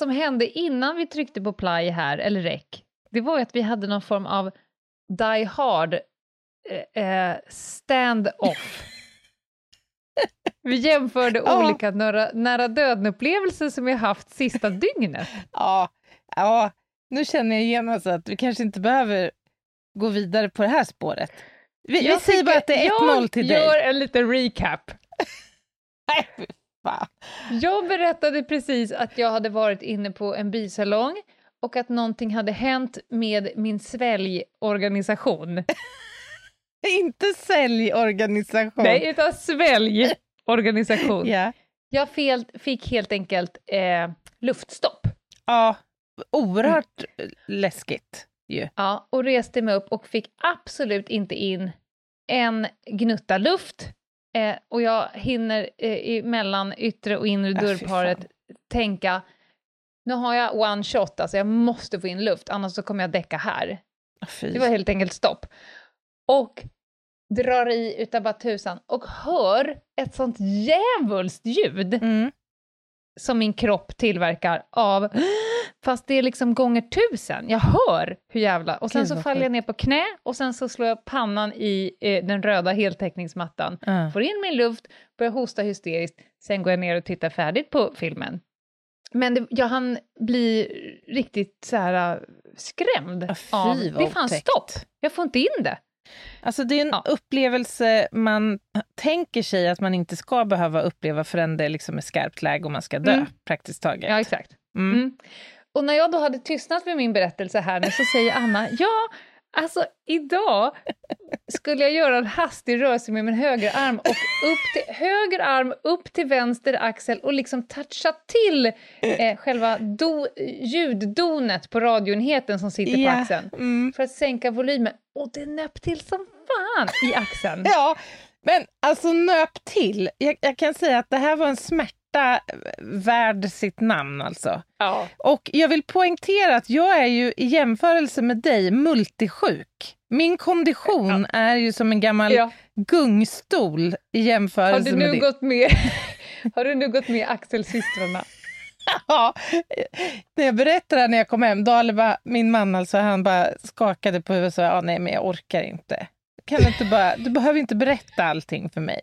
Som hände innan vi tryckte på play här, eller rec, det var ju att vi hade någon form av Die Hard eh, eh, stand-off. vi jämförde Ja. olika nära, nära döden-upplevelser som vi haft sista dygnet. ja, ja, nu känner jag genast att vi kanske inte behöver gå vidare på det här spåret. Vi, vi säger bara att det är tycker- 1-0 till Jag gör dig. en liten recap. Nej, fan. Jag berättade precis att jag hade varit inne på en bisalong och att någonting hade hänt med min sväljorganisation. Inte säljorganisation. Nej, utan sväljorganisation. Ja. Jag fel, fick helt enkelt eh, luftstopp. ja, oerhört läskigt ju. Ja, och reste mig upp och fick absolut inte in en gnutta luft. Eh, och jag hinner eh, mellan yttre och inre Äh, dörrparet fan. tänka, nu har jag one shot, alltså jag måste få in luft, annars så kommer jag däcka här. Fy. Det var helt enkelt stopp. Och drar i utav bara tusan och hör ett sånt djävulskt ljud Mm. Som min kropp tillverkar av, fast det är liksom gånger tusen. Jag hör hur jävla... Och sen Gud, så faller jag ner på knä och sen så slår jag pannan i eh, den röda heltäckningsmattan. Ja. Får in min luft, börjar hosta hysteriskt, sen går jag ner och tittar färdigt på filmen. Men det, jag hann bli riktigt så här äh, skrämd Ja, fy, av... Det är fan stopp! Jag får inte in det. Alltså det är en upplevelse man tänker sig att man inte ska behöva uppleva förrän det liksom är skarpt läge och man ska dö, Mm. praktiskt taget. Ja, exakt. Mm. Mm. Och när jag då hade tystnat med min berättelse här nu så säger Anna, ja, alltså idag skulle jag göra en hastig rörelse med min högerarm och upp till, höger arm upp till vänster axel och liksom toucha till eh, själva do, ljuddonet på radioenheten som sitter på Ja. axeln Mm. för att sänka volymen. Och det nöp till som fan i axeln. Ja, men alltså nöp till. Jag, jag kan säga att det här var en smärta värd sitt namn alltså. Ja. Och jag vill poängtera att jag är ju i jämförelse med dig multisjuk. Min kondition är ju som en gammal Ja. gungstol i jämförelse med din. gått med, har du nu gått med axelsystrarna? Ja, när jag berättade när jag kom hem, Dale bara, min man alltså, han bara skakade på huvudet och sa, ja, nej men jag orkar inte. Kan du, inte bara, du behöver inte berätta allting för mig.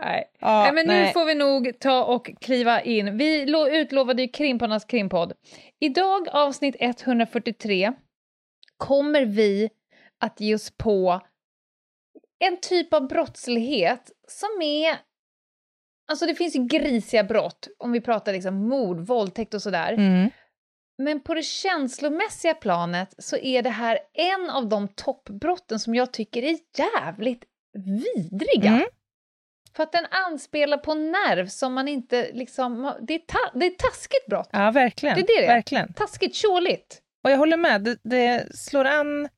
Nej. Ja, Nej, men nu nej. får vi nog ta och kliva in. Vi lo- utlovade ju Krimparnas krimpodd. Idag, avsnitt 143, kommer vi att ge oss på en typ av brottslighet som är... Alltså det finns ju grisiga brott, om vi pratar liksom mord, våldtäkt och sådär. Mm. Men på det känslomässiga planet så är det här en av de toppbrotten som jag tycker är jävligt vidriga. Mm. För att den anspelar på nerv som man inte liksom... Det är, ta, det är taskigt brott. Ja, verkligen. Det är det verkligen. Taskigt, tjåligt. Och jag håller med, det, det slår an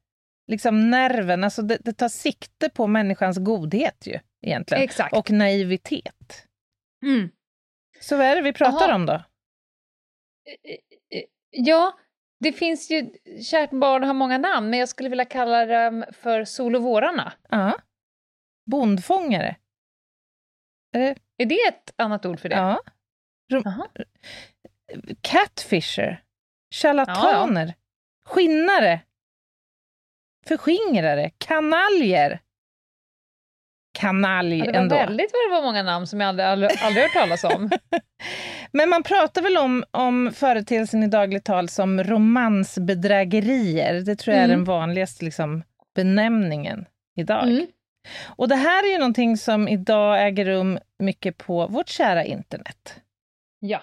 liksom nerven, alltså det, det tar sikte på människans godhet ju egentligen. Exakt. Och naivitet. Mm. Så vad är det vi pratar Jaha. om då? Ja, det finns ju... Kärt barn har många namn, men jag skulle vilja kalla dem för solovårarna. Ja. Bondfångare. Är det? Är det ett annat ord för det? Ja. Rom-. Catfisher. Charlataner. Skinnare. Förskingrare. Kanaljer. Kanalj Ja, det var ändå. väldigt vad det var många namn som jag aldrig, aldrig, aldrig hört talas om. Men man pratar väl om, om företeelsen i dagligt tal som romansbedrägerier. Det tror jag är Mm. den vanligaste liksom, benämningen idag. Mm. Och det här är ju någonting som idag äger rum mycket på vårt kära internet. Ja.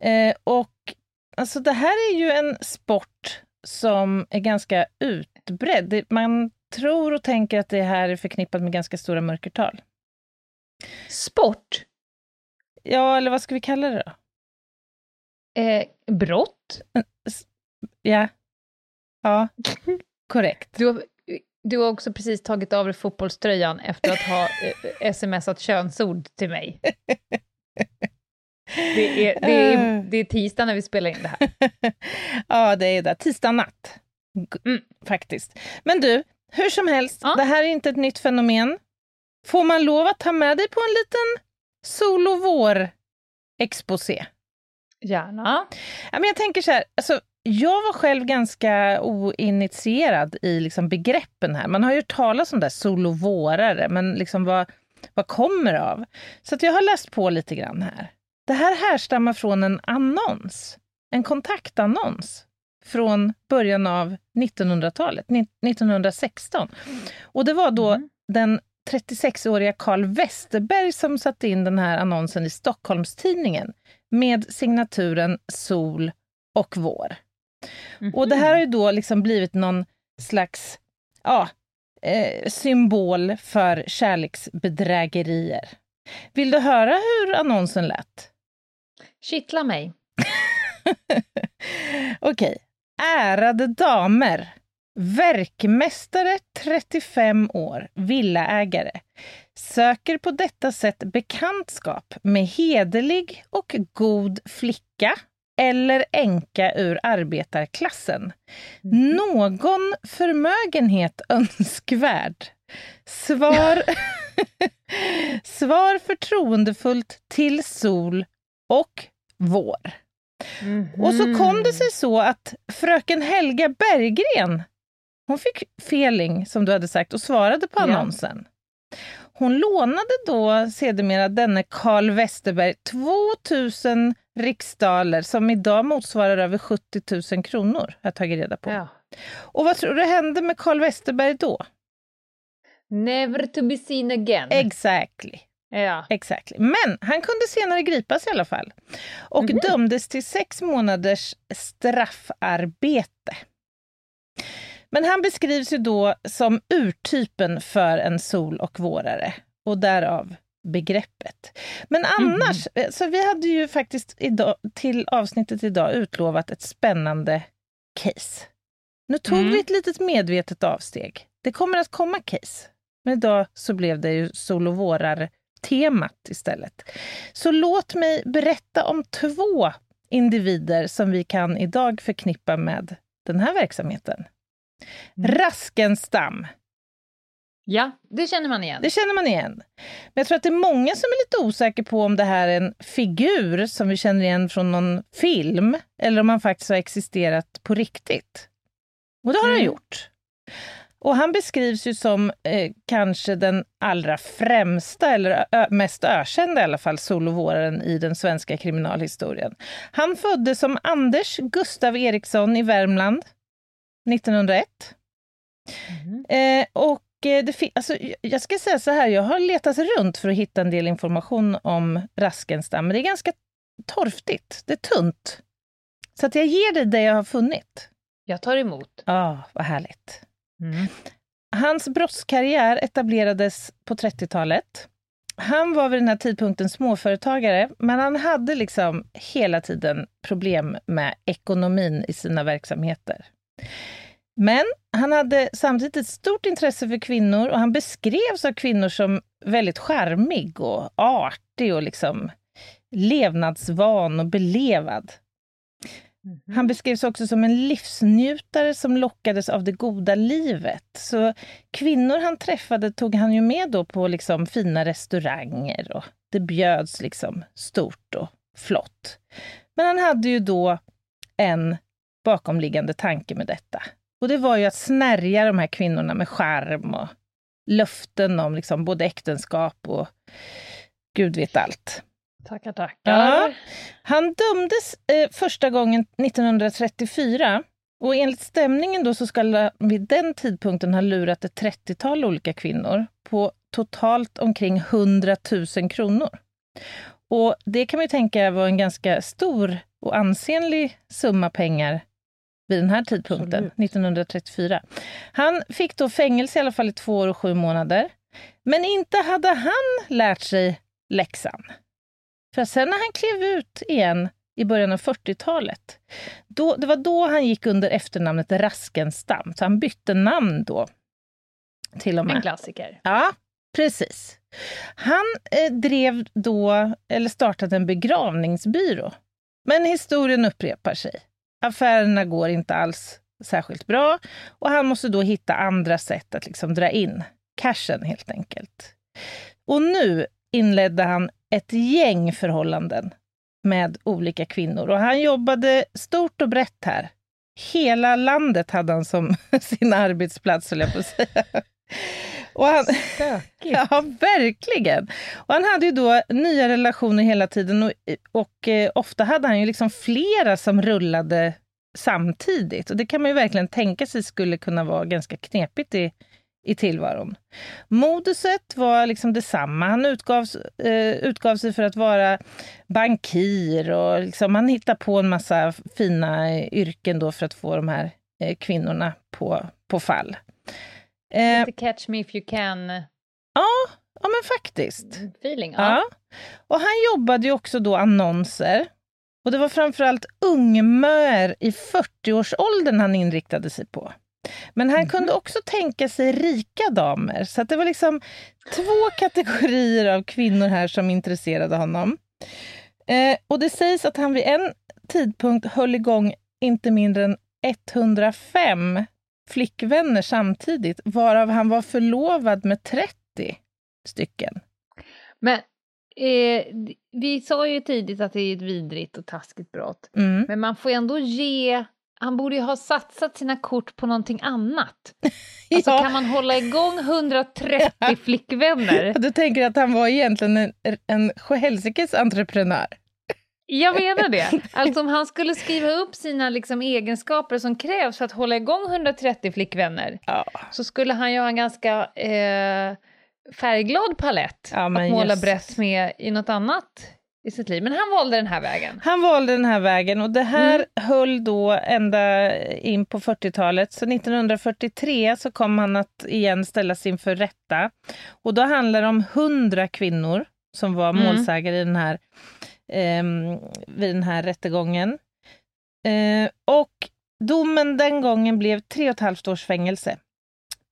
Eh, och alltså det här är ju en sport som är ganska utbredd. Man tror och tänker att det här är förknippat med ganska stora mörkertal. Sport? Ja, eller vad ska vi kalla det då? Eh, brott? Ja. Ja, korrekt. Du har, du har också precis tagit av dig fotbollströjan efter att ha eh, smsat könsord till mig. Det är, det, är, det är tisdag när vi spelar in det här. ja, det är det. Tisdag natt. Mm. Faktiskt. Men du, hur som helst, Ja. det här är inte ett nytt fenomen. Får man lov att ta med dig på en liten sol och vår-exposé? Gärna. Ja, men jag tänker så här, alltså, jag var själv ganska oinitierad i liksom begreppen här. Man har ju hört talas om det, här sol och vårare, men liksom vad, vad kommer det av? Så jag har läst på lite grann här. Det här härstammar från en annons, en kontaktannons från början av 1900-talet, ni- 1916. Och det var då Mm. den 36-åriga Carl Westerberg som satte in den här annonsen i Stockholms-Tidningen med signaturen Sol och vår. Och det här har ju då liksom blivit någon slags ja, eh, symbol för kärleksbedrägerier. Vill du höra hur annonsen lät? Kittla mig. Okej. Ärade damer. Verkmästare 35 år, villaägare. Söker på detta sätt bekantskap med hederlig och god flicka eller änka ur arbetarklassen. Någon förmögenhet önskvärd. Svar, Svar förtroendefullt till sol och vår. Och så kom det sig så att fröken Helga Berggren, hon fick feeling som du hade sagt och svarade på Ja. annonsen. Hon lånade då sedermera denne Carl Westerberg 2000 riksdaler som idag motsvarar över 70 000 kronor, har jag tagit reda på. Ja. Och vad tror du hände med Carl Westerberg då? Never to be seen again. Exactly. ja. Exactly. Men han kunde senare gripas i alla fall och Mhm. dömdes till sex månaders straffarbete. Men han beskrivs ju då som urtypen för en sol och vårare och därav begreppet. Men annars, eh, så vi hade ju faktiskt idag, till avsnittet idag utlovat ett spännande case. Nu tog Mm. vi ett litet medvetet avsteg. Det kommer att komma case. Men idag så blev det ju sol och vårar temat istället. Så låt mig berätta om två individer som vi kan idag förknippa med den här verksamheten. Mm. Raskenstam, ja, det känner man igen. det känner man igen. Men jag tror att det är många som är lite osäkra på om det här är en figur som vi känner igen från någon film, eller om han faktiskt har existerat på riktigt. Och det har han Mm. gjort. Och han beskrivs ju som eh, kanske den allra främsta, eller mest ökända i alla fall, solovåraren i den svenska kriminalhistorien. Han föddes som Anders Gustav Eriksson i Värmland 1901. Mhm. Eh, och det fi- alltså, jag- ska säga så här, jag har letat runt för att hitta en del information om Raskenstam, men det är ganska torftigt. Det är tunt. Så att jag ger dig det jag har funnit. Jag tar emot. Ja, vad härligt. Mm. Hans brottskarriär etablerades på 30-talet. Han var vid den här tidpunkten småföretagare, men han hade liksom hela tiden problem med ekonomin i sina verksamheter. Men han hade samtidigt ett stort intresse för kvinnor och han beskrevs av kvinnor som väldigt charmig och artig och liksom levnadsvan och belevad. Mhm. Han beskrevs också som en livsnjutare som lockades av det goda livet. Så kvinnor han träffade tog han ju med då på liksom fina restauranger och det bjöds liksom stort och flott. Men han hade ju då en bakomliggande tanke med detta. Och det var ju att snärja de här kvinnorna med charm och löften om liksom både äktenskap och gud vet allt. Tackar, tackar. Ja. Han dömdes eh, första gången 1934 och enligt stämningen då så ska han vid den tidpunkten ha lurat ett 30-tal olika kvinnor på totalt omkring 100 000 kronor. Och det kan man ju tänka var en ganska stor och ansenlig summa pengar vid den här tidpunkten, Absolut. 1934. Han fick då fängelse i alla fall i två år och sju månader. Men inte hade han lärt sig läxan. För sen när han klev ut igen i början av 40-talet, då, det var då han gick under efternamnet Raskenstam, så han bytte namn då. Till och med. En klassiker. Ja, precis. Han eh, drev då, eller startade en begravningsbyrå. Men historien upprepar sig. Affärerna går inte alls särskilt bra och han måste då hitta andra sätt att liksom dra in cashen helt enkelt. Och nu inledde han ett gäng förhållanden med olika kvinnor och han jobbade stort och brett här. Hela landet hade han som sin arbetsplats, höll jag på att säga. Och han, ja, verkligen. Och han hade ju då nya relationer hela tiden och, och eh, ofta hade han ju liksom flera som rullade samtidigt. Och det kan man ju verkligen tänka sig skulle kunna vara ganska knepigt i, i tillvaron. Moduset var liksom detsamma. Han utgav, eh, utgav sig för att vara bankir och liksom, han hittade på en massa fina yrken då för att få de här eh, kvinnorna på, på fall. Eh, Lite catch me if you can. Ja, ja men faktiskt. Feeling, ja. ja. Och han jobbade ju också då annonser. Och det var framförallt ungmöer i 40-årsåldern han inriktade sig på. Men han mm. kunde också tänka sig rika damer, så det var liksom två kategorier av kvinnor här som intresserade honom. Eh, och det sägs att han vid en tidpunkt höll igång inte mindre än 105 flickvänner samtidigt, varav han var förlovad med 30 stycken. Men eh, vi sa ju tidigt att det är ett vidrigt och taskigt brott, mm. men man får ändå ge han borde ju ha satsat sina kort på någonting annat. Alltså ja. kan man hålla igång 130 flickvänner? Du tänker att han var egentligen en, en entreprenör? Jag menar det. Alltså om han skulle skriva upp sina liksom, egenskaper som krävs för att hålla igång 130 flickvänner ja. så skulle han ju ha en ganska eh, färgglad palett ja, att måla just. brett med i något annat i sitt liv. Men han valde den här vägen. Han valde den här vägen och det här mm. höll då ända in på 40-talet. Så 1943 så kom han att igen ställas inför rätta. Och då handlar det om 100 kvinnor som var mm. målsägare i den här eh, vid den här rättegången. Eh, och domen den gången blev tre och ett halvt års fängelse.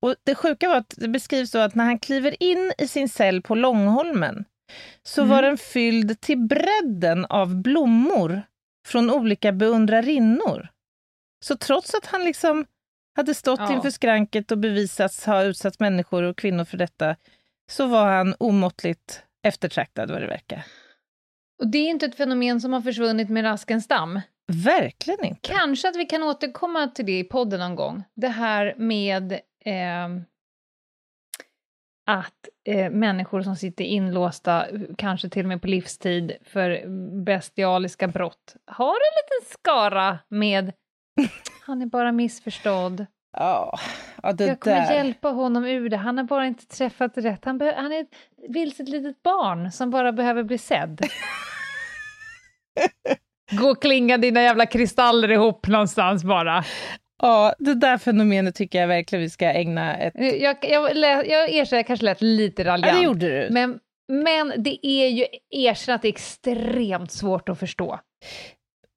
Och det sjuka var att det beskrivs så att när han kliver in i sin cell på Långholmen så mm. var den fylld till bredden av blommor från olika beundrarinnor. Så trots att han liksom hade stått ja. inför skranket och bevisats ha utsatt människor och kvinnor för detta, så var han omåttligt eftertraktad vad det verkar. Och det är inte ett fenomen som har försvunnit med raskens stam. Verkligen inte. Kanske att vi kan återkomma till det i podden någon gång. Det här med eh, att eh, människor som sitter inlåsta, kanske till och med på livstid, för bestialiska brott, har en liten skara med han är bara missförstådd. Oh, ja, det jag kommer där. hjälpa honom ur det. Han har bara inte träffat rätt. Han, han är ett vilset litet barn som bara behöver bli sedd. Gå och klinga dina jävla kristaller ihop någonstans bara. Ja, det där fenomenet tycker jag verkligen vi ska ägna ett... Jag, jag, jag erkänner, jag kanske lät lite raljant. Ja, det gjorde du. Men, men det är ju, erkänn att det är extremt svårt att förstå.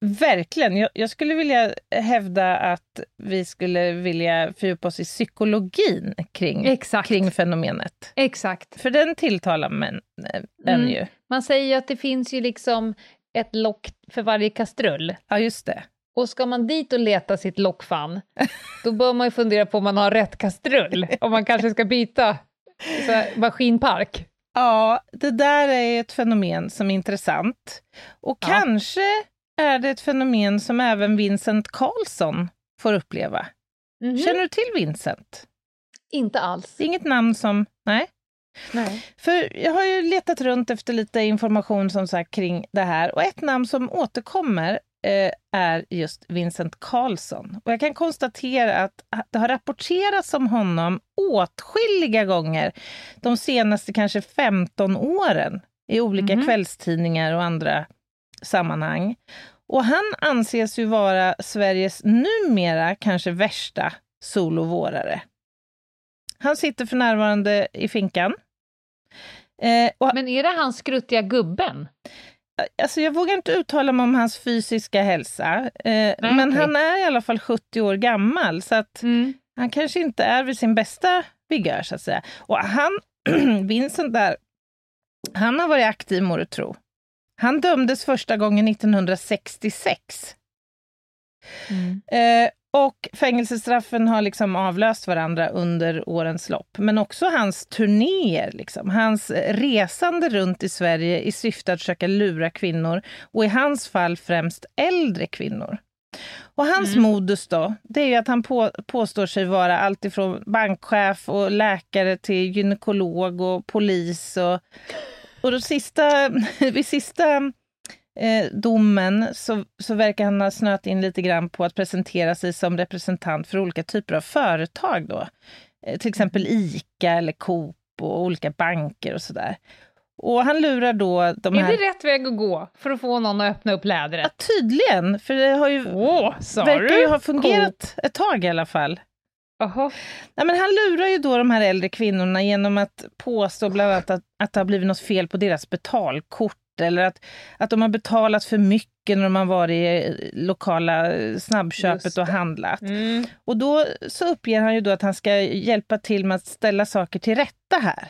Verkligen. Jag, jag, skulle vilja hävda att vi skulle vilja fördjupa oss i psykologin kring, kring fenomenet. Exakt. För den tilltalar män, äh, mm. ju. Man säger ju att det finns ju liksom ett lock för varje kastrull. Ja, just det. Och ska man dit och leta sitt lockfan, då bör man ju fundera på om man har rätt kastrull, om man kanske ska byta så maskinpark. Ja, det där är ett fenomen som är intressant. Och ja. kanske är det ett fenomen som även Vincent Karlsson får uppleva. Mm -hmm. Känner du till Vincent? Inte alls. Inget namn som... Nej. Nej. För jag har ju letat runt efter lite information som sagt kring det här och ett namn som återkommer eh, är just Vincent Karlsson. Och jag kan konstatera att det har rapporterats om honom åtskilliga gånger de senaste kanske 15 åren i olika mm. kvällstidningar och andra sammanhang. Och han anses ju vara Sveriges numera kanske värsta solovårare. Han sitter för närvarande i finkan. Eh, och, Men är det han skruttiga gubben? alltså jag vågar inte uttala mig om hans fysiska hälsa, eh, men okej. han är i alla fall 70 år gammal, så att han kanske inte är vid sin bästa vigör, så att säga. Och han, Vincent där, han har varit aktiv, må du tro. Han dömdes första gången 1966. Mm. Eh, och fängelsestraffen har liksom avlöst varandra under årens lopp. Men också hans turnéer, liksom. hans resande runt i Sverige i syfte att försöka lura kvinnor. Och i hans fall främst äldre kvinnor. Och hans Mm. modus då, det är ju att han på, påstår sig vara alltifrån bankchef och läkare till gynekolog och polis. Och, och då sista, vid sista eh, domen så, så verkar han ha snöat in lite grann på att presentera sig som representant för olika typer av företag. Då. Eh, till exempel ICA eller Coop och olika banker och sådär. Och han lurar då de Är här... det rätt väg att gå för att få någon att öppna upp Ja, lädret? tydligen, för det har ju, Åh, sa verkar du? ju ha fungerat ett tag i alla fall. Ja, men han lurar ju då de här äldre kvinnorna genom att påstå bland annat att, att det har blivit något fel på deras betalkort eller att, att de har betalat för mycket när de har varit i lokala snabbköpet och handlat. Mm. Och då så uppger han ju då att han ska hjälpa till med att ställa saker till rätta här.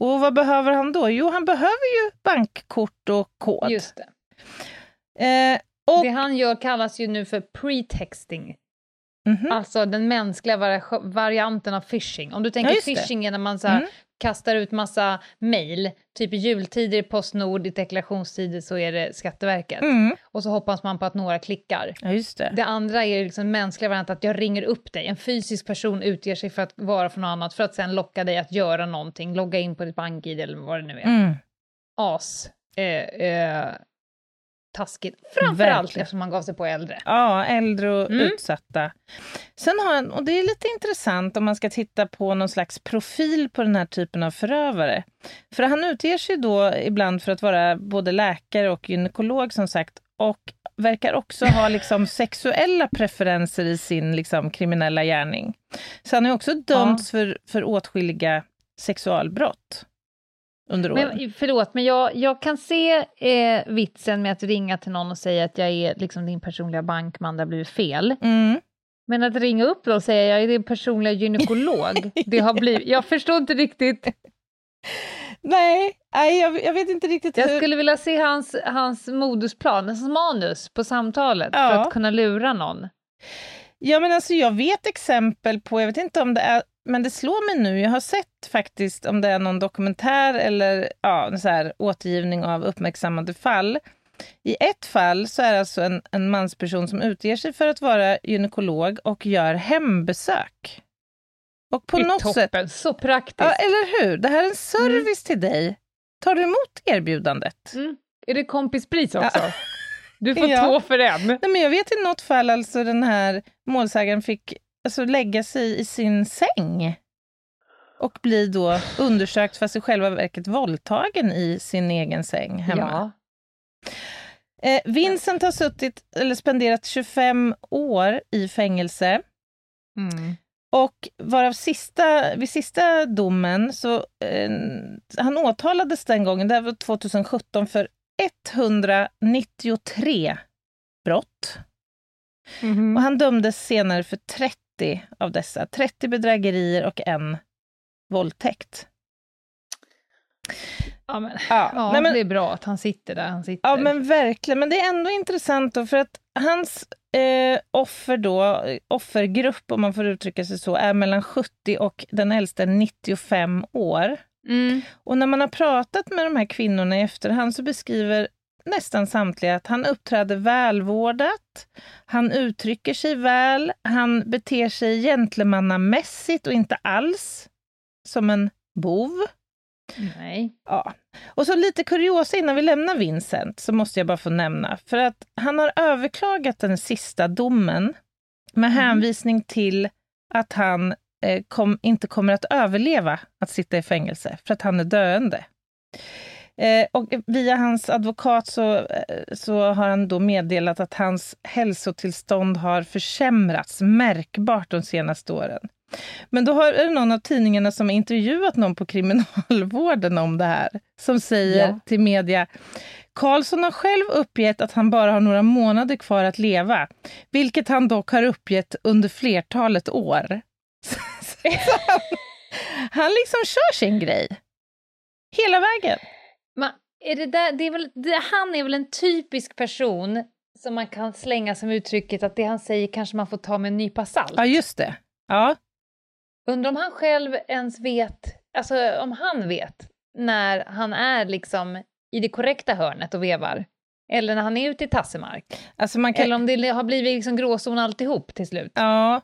Och vad behöver han då? Jo, han behöver ju bankkort och kod. Just det. Eh, och, Det han gör kallas ju nu för pretexting. Mhm. Alltså den mänskliga vari- varianten av phishing. Om du tänker Ja, phishing är när man så här, Mm. Kastar ut massa mail, typ i jultider i Postnord, i deklarationstider så är det Skatteverket. Mm. Och så hoppas man på att några klickar. Ja, just det. Det andra är liksom mänskliga varianten att jag ringer upp dig. En fysisk person utger sig för att vara för något annat för att sen locka dig att göra någonting, logga in på ditt bank-id eller vad det nu är. Mm. As. Eh, eh, taskigt. Framförallt eftersom man gav sig på äldre. Ja, äldre och Mm. utsatta. Sen har han, och det är lite intressant om man ska titta på någon slags profil på den här typen av förövare. För han utger sig då ibland för att vara både läkare och gynekolog som sagt, och verkar också ha liksom sexuella preferenser i sin liksom kriminella gärning. Så han har också dömts för, för åtskilliga sexualbrott under åren. Men, förlåt, men jag, jag kan se eh, vitsen med att ringa till någon och säga att jag är liksom din personliga bankman, det har blivit fel. Mm. Men att ringa upp och säga jag är din personliga gynekolog, det har blivit... Jag förstår inte riktigt. Nej, nej jag, jag vet inte riktigt Jag hur... skulle vilja se hans, hans modusplan, hans manus på samtalet för Ja. att kunna lura någon. Ja, men alltså jag vet exempel på, jag vet inte om det är, men det slår mig nu, jag har sett faktiskt om det är någon dokumentär eller ja, så här återgivning av uppmärksammade fall. I ett fall så är det alltså en, en mansperson som utger sig för att vara gynekolog och gör hembesök. Och på är något sätt, toppen, så praktiskt. ja, eller hur, det här är en service till dig. Tar du emot erbjudandet? Mm. Är det kompispris också? Ja. Du får Ja. två för en. Nej, men jag vet i något fall alltså den här målsägaren fick alltså, lägga sig i sin säng och bli då undersökt fast i själva verket våldtagen i sin egen säng hemma. Ja. Eh, Vincent har suttit, eller spenderat 25 år i fängelse Mm. och varav sista, vid sista domen så eh, han åtalades den gången, det här var 2017, för 193 brott. Mhm. Och han dömdes senare för 30 av dessa. 30 bedrägerier och en våldtäkt. Ja, men, Ja, ja nej, men, det är bra att han sitter där han sitter. ja men verkligen. Men det är ändå intressant då för att hans eh, offer då, offergrupp om man får uttrycka sig så, är mellan 70 och den äldsta 95 år. Mm. Och när man har pratat med de här kvinnorna i efterhand så beskriver nästan samtliga att han uppträder välvårdat, han uttrycker sig väl, han beter sig gentlemannamässigt och inte alls som en bov. Nej. Ja. Och så lite kuriosa innan vi lämnar Vincent, så måste jag bara få nämna, för att han har överklagat den sista domen med Mhm. hänvisning till att han eh, kom, inte kommer att överleva att sitta i fängelse, för att han är döende. Eh, och via hans advokat så, eh, så har han då meddelat att hans hälsotillstånd har försämrats märkbart de senaste åren. Men då har, är det någon av tidningarna som har intervjuat någon på kriminalvården om det här, som säger Ja. till media Karlsson har själv uppgett att han bara har några månader kvar att leva, vilket han dock har uppgett under flertalet år. Han liksom kör sin grej. Hela vägen. Man, är det där, det är väl, det, han är väl en typisk person som man kan slänga som uttrycket att det han säger kanske man får ta med en nypa salt. Ja, just det. Ja, Undrar om han själv ens vet, alltså om han vet när han är liksom i det korrekta hörnet och vevar. Eller när han är ute i tassemark. alltså man kan... Eller om det har blivit liksom gråzon alltihop till slut. Ja,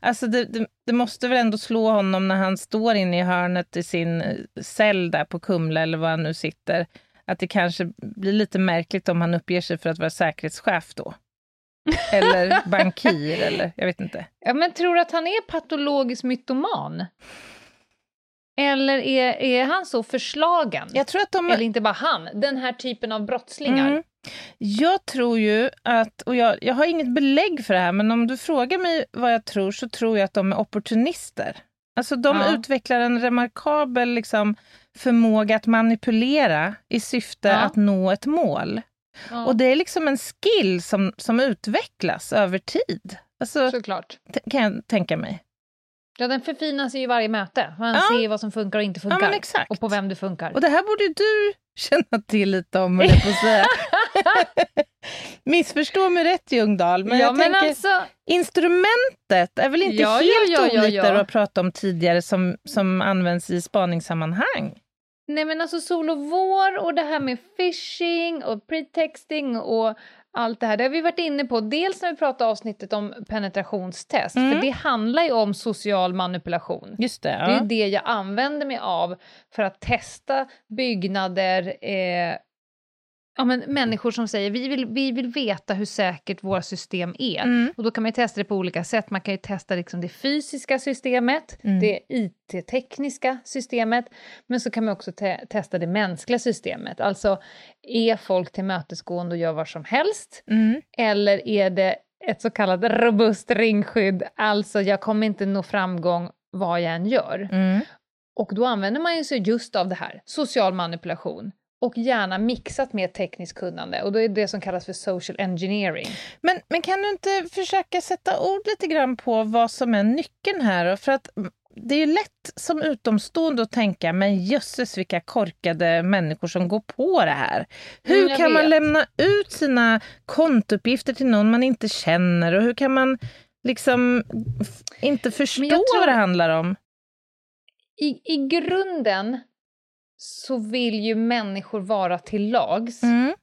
alltså det, det, det måste väl ändå slå honom när han står inne i hörnet i sin eh, cell där på Kumla eller var han nu sitter, att det kanske blir lite märkligt om han uppger sig för att vara säkerhetschef då. Eller bankir, eller jag vet inte. Ja, men tror du att han är patologisk mytoman? Eller är, är han så förslagen? Jag tror att de... Eller inte bara han, den här typen av brottslingar. Mm. Jag tror ju att, och jag, jag har inget belägg för det här, men om du frågar mig vad jag tror så tror jag att de är opportunister. Alltså de Ja. utvecklar en remarkabel liksom, förmåga att manipulera i syfte Ja. att nå ett mål. Ja, Och det är liksom en skill som, som utvecklas över tid. Alltså, såklart. kan jag tänka mig. Ja, den förfinas ju i varje möte. Man Ja. ser vad som funkar och inte Ja, funkar. exakt. och på vem det funkar. Och det här borde du känna till lite om, jag på säga. Missförstå mig rätt, Ljungdahl, men ja, jag men tänker... alltså, Instrumentet är väl inte Ja, helt ja, ja, ja, olikt ja. det du har pratat om tidigare som, som används i spaningssammanhang. nej men alltså sol och vår och det här med phishing och pretexting och allt det här, det har vi varit inne på. Dels när vi pratade avsnittet om penetrationstest, Mm. för det handlar ju om social manipulation. Just det. Det är Ja. det jag använder mig av för att testa byggnader, eh, ja, men människor som säger vi vill, vi vill veta hur säkert våra system är. Mm. Och då kan man testa det på olika sätt. Man kan ju testa liksom det fysiska systemet, Mm. det IT-tekniska systemet, men så kan man också te- testa det mänskliga systemet. Alltså, är folk tillmötesgående och gör vad som helst? Mm. Eller är det ett så kallat robust ringskydd, alltså jag kommer inte nå framgång vad jag än gör. Mm. Och då använder man ju sig just av det här, social manipulation, och gärna mixat med tekniskt kunnande. Och då är det som kallas för social engineering. Men, men kan du inte försöka sätta ord lite grann på vad som är nyckeln här? För att det är ju lätt som utomstående att tänka, men jösses vilka korkade människor som går på det här. Hur Mm, kan man lämna ut sina kontouppgifter till någon man inte känner och hur kan man liksom inte förstå tror- vad det handlar om? I, I grunden så vill ju människor vara till lags. Mm.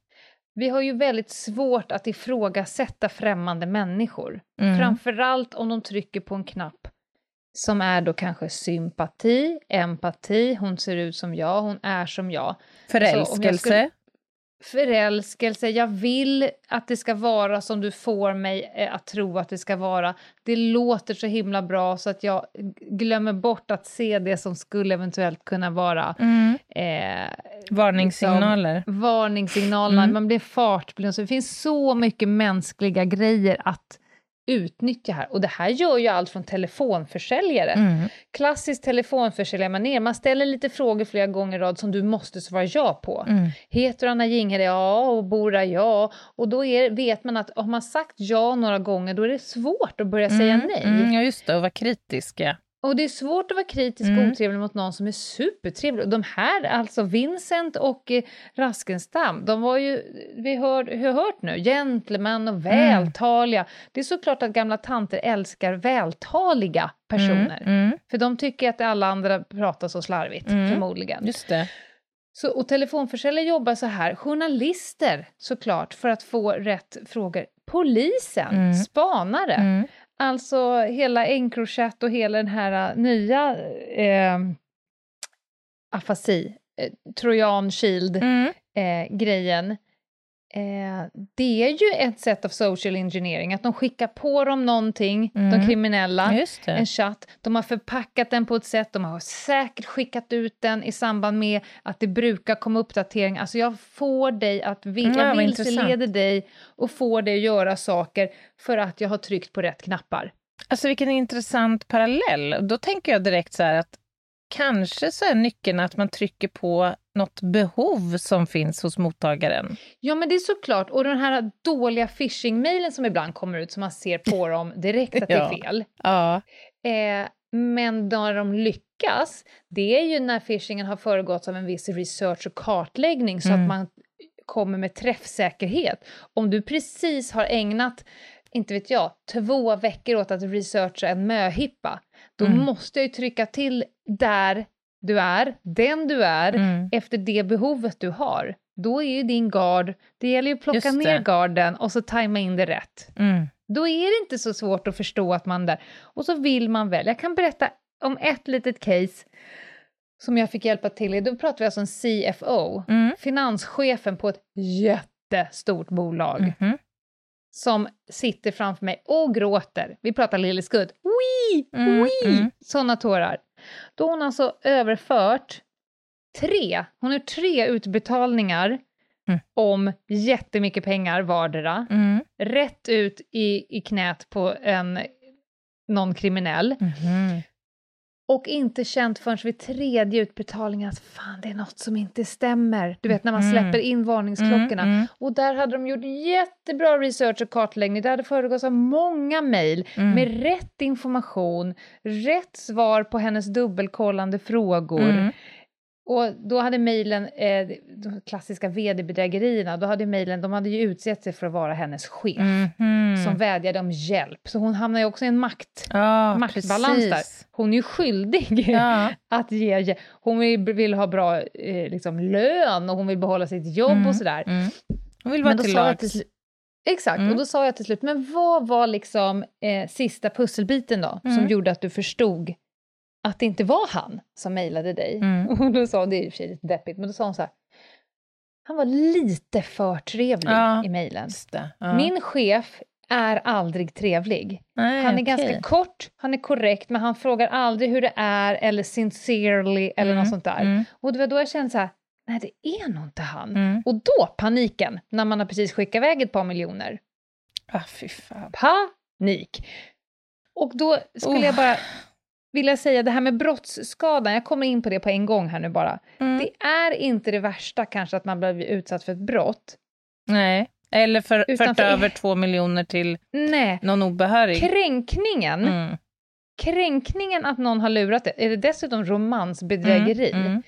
Vi har ju väldigt svårt att ifrågasätta främmande människor. Mm. Framförallt om de trycker på en knapp som är då kanske sympati, empati, hon ser ut som jag, hon är som jag. Förälskelse. skulle- Förälskelse, jag vill att det ska vara som du får mig eh, att tro att det ska vara. Det låter så himla bra så att jag glömmer bort att se det som skulle eventuellt kunna vara Mm. eh, Varningssignaler. varningssignalerna, Mm. man blir fartblind. Så det finns så mycket mänskliga grejer att utnyttja här. Och det här gör ju allt från telefonförsäljare. Mm. Klassiskt telefonförsäljarmanér, man ställer lite frågor flera gånger i rad som du måste svara ja på. Mm. Heter Anna Jinghede? Ja. Och bor där? Ja. Och då är, vet man att har man sagt ja några gånger, då är det svårt att börja säga Mm. nej. Mm, ja, just det, och vara kritiska. Och det är svårt att vara kritisk och Mm. otrevlig mot någon som är supertrevlig. Och De här, alltså Vincent och eh, Raskenstam, de var ju, vi hör, har hört nu, gentlemän och vältaliga. Det är såklart att gamla tanter älskar vältaliga personer. Mm. Mm. För de tycker att alla andra pratar så slarvigt, Mm. förmodligen. Just det. Så, och telefonförsäljare jobbar så här, journalister såklart, för att få rätt frågor. Polisen, Mm. spanare. Mm. Alltså hela Encrochat och hela den här äh, nya eh, afasi, eh, Trojan Shield Mm. eh, grejen. Eh, det är ju ett sätt av social engineering, att de skickar på dem någonting, de Mm. kriminella, Just det. en chatt. De har förpackat den på ett sätt, de har säkert skickat ut den i samband med att det brukar komma uppdateringar. Alltså jag får dig att, vi- Mm, vilseleder dig och får dig att göra saker för att jag har tryckt på rätt knappar. Alltså vilken intressant parallell. Då tänker jag direkt så här att kanske så är nyckeln att man trycker på något behov som finns hos mottagaren. Ja, men det är såklart. Och den här dåliga phishing-mailen som ibland kommer ut, som man ser på dem direkt att det är fel. Ja. Eh, men när de lyckas, det är ju när phishingen har föregåtts av en viss research och kartläggning så Mm. att man kommer med träffsäkerhet. Om du precis har ägnat, inte vet jag, två veckor åt att researcha en möhippa, då Mm. måste jag ju trycka till där du är, den du är, Mm. efter det behovet du har. Då är ju din gard, det gäller ju att plocka ner garden och så tajma in det rätt. Mm. Då är det inte så svårt att förstå att man där... Och så vill man väl. Jag kan berätta om ett litet case som jag fick hjälpa till i. Då pratar vi alltså en CFO, Mm. finanschefen på ett jättestort bolag, Mhm. som sitter framför mig och gråter. Vi pratar Lille Skudd. Wii! Mm, Wii! mm. Sådana tårar. Då har hon alltså överfört tre, hon har tre utbetalningar Mm. om jättemycket pengar vardera Mm. rätt ut i, i knät på en, någon kriminell Mhm. Och inte känt förrän vid tredje utbetalningen att fan, det är något som inte stämmer. Du vet när man Mm. släpper in varningsklockorna. Mm, mm, Och där hade de gjort jättebra research och kartläggning. Det hade föregåtts av många mejl mm. med rätt information, rätt svar på hennes dubbelkollande frågor. Mm. Och då hade mejlen, eh, de klassiska vd-bedrägerierna, då hade mejlen, de hade ju utsett sig för att vara hennes chef. Mhm. som vädjade om hjälp. Så hon hamnar ju också i en makt, ja, maktbalans där. precis. Hon är ju skyldig Ja. att ge. Hon vill, vill ha bra eh, liksom, lön och hon vill behålla sitt jobb Mm, och sådär. Mm. Hon vill vara till lags. Exakt, Mm. och då sa jag till slut, men vad var liksom eh, sista pusselbiten då, som Mm. gjorde att du förstod att det inte var han som mejlade dig? Mm. Och då sa hon, det är i och för sig lite deppigt, men då sa hon så här, han var lite för trevlig Ja. i mejlen. Ja. Min chef är aldrig trevlig. Nej, Han är okej. ganska kort, han är korrekt, men han frågar aldrig hur det är eller sincerely eller Mm, något sånt där. Mm. Och det var då jag kände så här, nej det är nog inte han. Mm. Och då paniken, när man har precis skickat iväg ett par miljoner. Ah, fy fan. Panik! Och då skulle Oh. jag bara vilja säga det här med brottsskadan, jag kommer in på det på en gång här nu bara. Mm. Det är inte det värsta kanske att man blir utsatt för ett brott. Nej. Eller för, fört för- över två miljoner till Nej, någon obehörig. kränkningen Mm. kränkningen att någon har lurat dig, är det dessutom romansbedrägeri? Mm. Mm.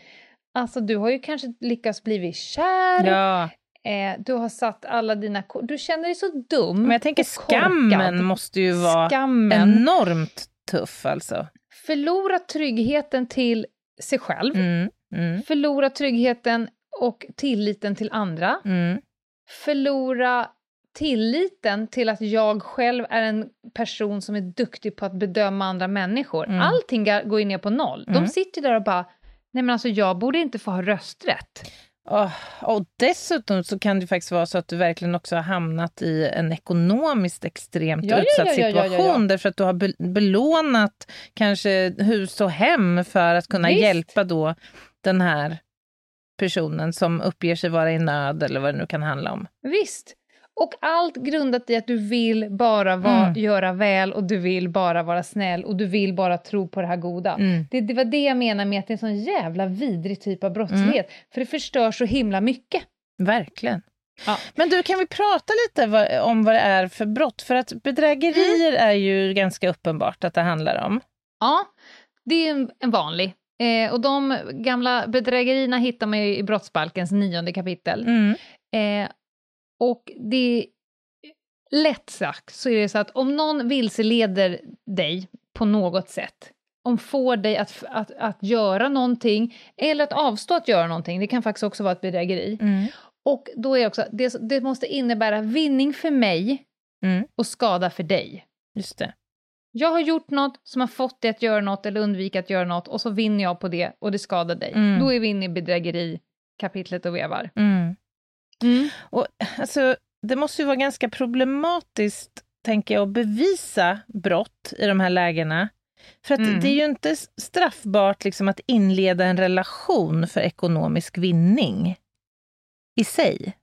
Alltså du har ju kanske lyckats bli kär, Ja, eh, du har satt alla dina Du känner dig så dum men jag tänker korkad. skammen måste ju vara Skammen. enormt tuff alltså. Förlora tryggheten till sig själv, Mm. Mm. förlora tryggheten och tilliten till andra, Mm. förlora tilliten till att jag själv är en person som är duktig på att bedöma andra människor. Mm. Allting går ju ner på noll. De Mm. sitter där och bara, nej men alltså jag borde inte få ha rösträtt. Åh, och dessutom så kan det faktiskt vara så att du verkligen också har hamnat i en ekonomiskt extremt Ja, utsatt ja, ja, ja, ja. situation därför att du har be- belånat kanske hus och hem för att kunna Visst. hjälpa då den här personen som uppger sig vara i nöd eller vad det nu kan handla om. Visst. Och allt grundat i att du vill bara vara, Mm. göra väl och du vill bara vara snäll och du vill bara tro på det här goda. Mm. Det, det var det jag menar med att det är en sån jävla vidrig typ av brottslighet. För det förstör så himla mycket. Verkligen. Ja. Men du, kan vi prata lite vad, om vad det är för brott? För att bedrägerier Mm. är ju ganska uppenbart att det handlar om. Ja, det är en, en vanlig. Eh, och de gamla bedrägerierna hittar man ju i brottsbalkens nionde kapitel. Mm. Eh, och det är lätt sagt så är det så att om någon vilseleder dig på något sätt, om får dig att, att, att göra någonting eller att avstå att göra någonting, det kan faktiskt också vara ett bedrägeri. Mm. Och då är också, det, det måste innebära vinning för mig Mm. och skada för dig. Just det. Jag har gjort något som har fått dig att göra något eller undvika att göra något och så vinner jag på det och det skadar dig. Mm. Då är vi inne i bedrägeri kapitlet och vevar. Mm. Mm. Och, alltså, det måste ju vara ganska problematiskt, tänker jag, att bevisa brott i de här lägena. För att Mm. det är ju inte straffbart liksom, att inleda en relation för ekonomisk vinning i sig.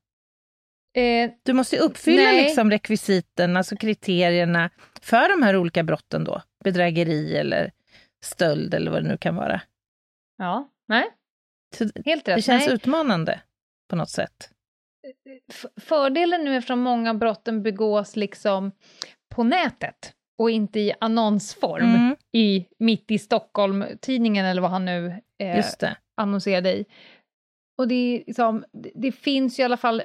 Eh, Du måste ju uppfylla Nej. liksom rekvisiten, alltså kriterierna för de här olika brotten då. Bedrägeri eller stöld eller vad det nu kan vara. ja, nej, Så helt rätt. det känns nej. utmanande på något sätt. Fördelen nu eftersom många brotten begås liksom på nätet och inte i annonsform Mm, i Mitt i Stockholm-tidningen eller vad han nu eh, annonserade i. Och det, liksom, det, finns ju i alla fall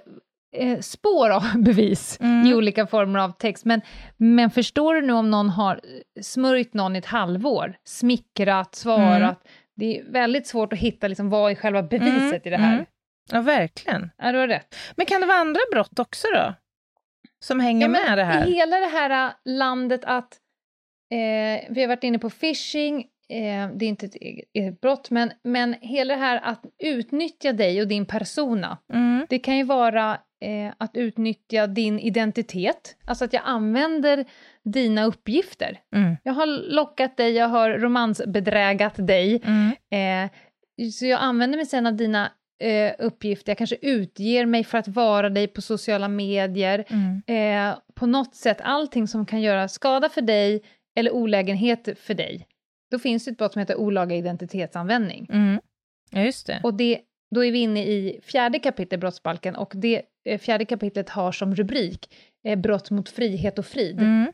eh, spår av bevis Mm. i olika former av text. Men, men förstår du nu om någon har smörjt någon i ett halvår, smickrat, svarat, det är väldigt svårt att hitta liksom, vad är själva beviset i det här. Ja, verkligen. Ja, du har rätt. Men kan det vara andra brott också då? Som hänger Ja, med det här? Hela det här äh, landet att, eh, vi har varit inne på phishing, eh, det är inte ett eget, eget brott, men, men hela det här att utnyttja dig och din persona, Mm, det kan ju vara eh, att utnyttja din identitet, alltså att jag använder dina uppgifter. mm, Jag har lockat dig, jag har romansbedrägat dig, mm, eh, så jag använder mig sen av dina eh, uppgifter, jag kanske utger mig för att vara dig på sociala medier, mm. eh, på något sätt allting som kan göra skada för dig eller olägenhet för dig. Då finns det ett brott som heter olaga identitetsanvändning. Mm. Ja, just det. Och det, då är vi inne i fjärde kapitlet brottsbalken och det eh, fjärde kapitlet har som rubrik eh, brott mot frihet och frid. Mm,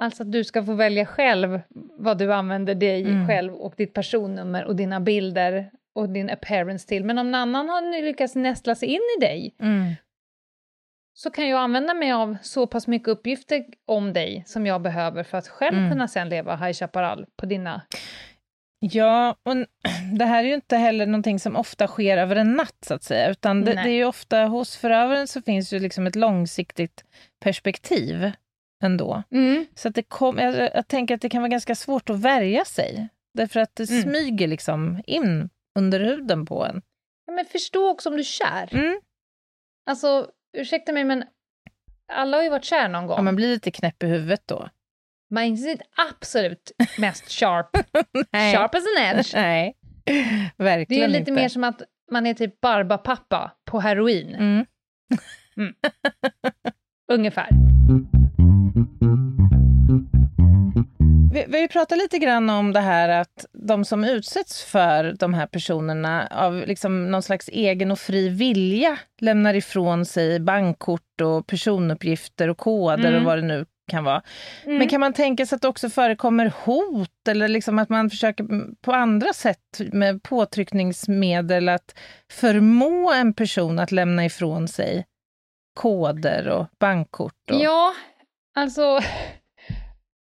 Alltså att du ska få välja själv vad du använder dig Mm. själv och ditt personnummer och dina bilder och din appearance till. Men om någon annan har lyckats nästla sig in i dig mm. så kan jag använda mig av så pass mycket uppgifter om dig som jag behöver för att själv Mm. kunna sen leva High Chaparral på dina... Ja, och det här är ju inte heller någonting som ofta sker över en natt, så att säga, utan det, det är ju ofta hos förövaren så finns ju liksom ett långsiktigt perspektiv ändå. Så att det kom, jag, jag tänker att det kan vara ganska svårt att värja sig, därför att det Mm. smyger liksom in under huden på en. Ja, men förstå också om du är kär. Mm. Alltså, ursäkta mig, men alla har ju varit kär någon gång. Ja, man blir lite knäpp i huvudet då. Man är inte sitt absolut mest sharp, sharp as an edge. Nej, Det är verkligen ju lite inte. mer som att man är typ Barbapappa på heroin, Mm. ungefär. Vi, vi pratat lite grann om det här att de som utsätts för de här personerna av liksom någon slags egen och fri vilja lämnar ifrån sig bankkort och personuppgifter och koder Mm. och vad det nu kan vara. Men kan man tänka sig att det också förekommer hot eller liksom att man försöker på andra sätt med påtryckningsmedel att förmå en person att lämna ifrån sig koder och bankkort? Och... Ja, alltså...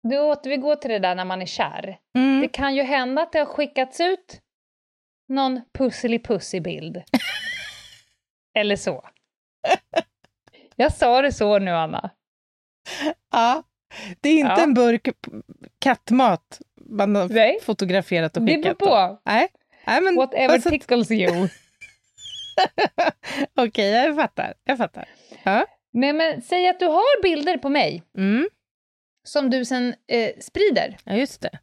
Du återgår till det där när man är kär. Mm. Det kan ju hända att det har skickats ut någon pusselipussig-bild. Eller så. Jag sa det så nu, Anna. Ja, det är inte Ja. en burk kattmat man har Nej. fotograferat och Det beror skickat. på. Nej, Nej men Whatever alltså, tickles you. Okej, jag fattar. Jag fattar. Nej, men säg att du har bilder på mig Mm. Som du sen eh, sprider. Ja, just det.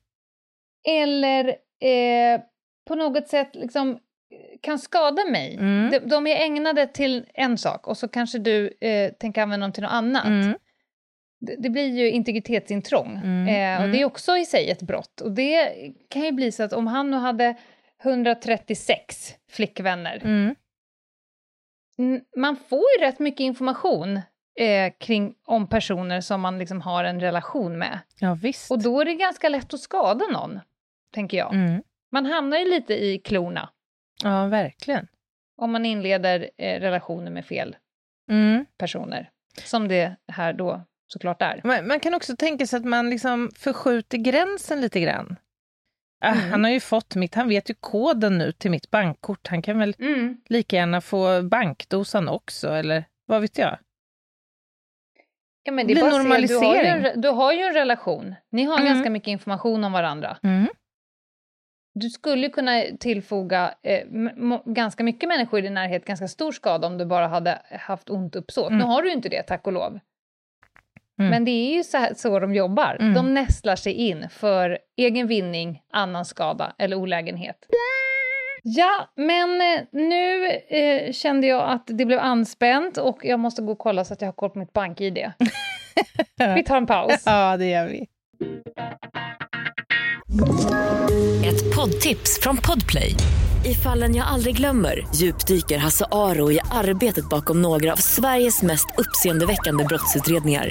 Eller eh, på något sätt liksom eh, kan skada mig. Mm. De, de är ägnade till en sak och så kanske du eh, tänker använda dem till något annat. Mm. Det, det blir ju integritetsintrång. Mm, Eh, och mm. det är också i sig ett brott. Och det kan ju bli så att om han nu hade 136 flickvänner, Mm. man får ju rätt mycket information eh, kring, om personer som man liksom har en relation med. Ja, visst. Och då är det ganska lätt att skada någon, tänker jag. Mm. Man hamnar ju lite i klorna Ja, verkligen. om man inleder eh, relationer med fel Mm. personer. Som det här då såklart är. Man, man kan också tänka sig att man liksom förskjuter gränsen lite grann. Ah, Mm. Han har ju fått mitt, han vet ju koden nu till mitt bankkort. Han kan väl Mm. lika gärna få bankdosan också, eller vad vet jag? Ja, men det blir se, du, har en, normalisering. du har ju en relation. Ni har Mm. ganska mycket information om varandra. Mm. Du skulle kunna tillfoga eh, ganska mycket människor i din närhet ganska stor skada om du bara hade haft ont uppsåt. Mm. Nu har du ju inte det, tack och lov. Mm. Men det är ju så, här, så de jobbar. Mm. De nästlar sig in för egen vinning, annan skada eller olägenhet. Ja, men eh, nu eh, kände jag att det blev anspänt och jag måste gå och kolla så att jag har koll på mitt bank-id. vi tar en paus. Ja, det gör vi. Ett poddtips från Podplay. I fallen jag aldrig glömmer djupdyker Hasse Aro i arbetet bakom några av Sveriges mest uppseendeväckande brottsutredningar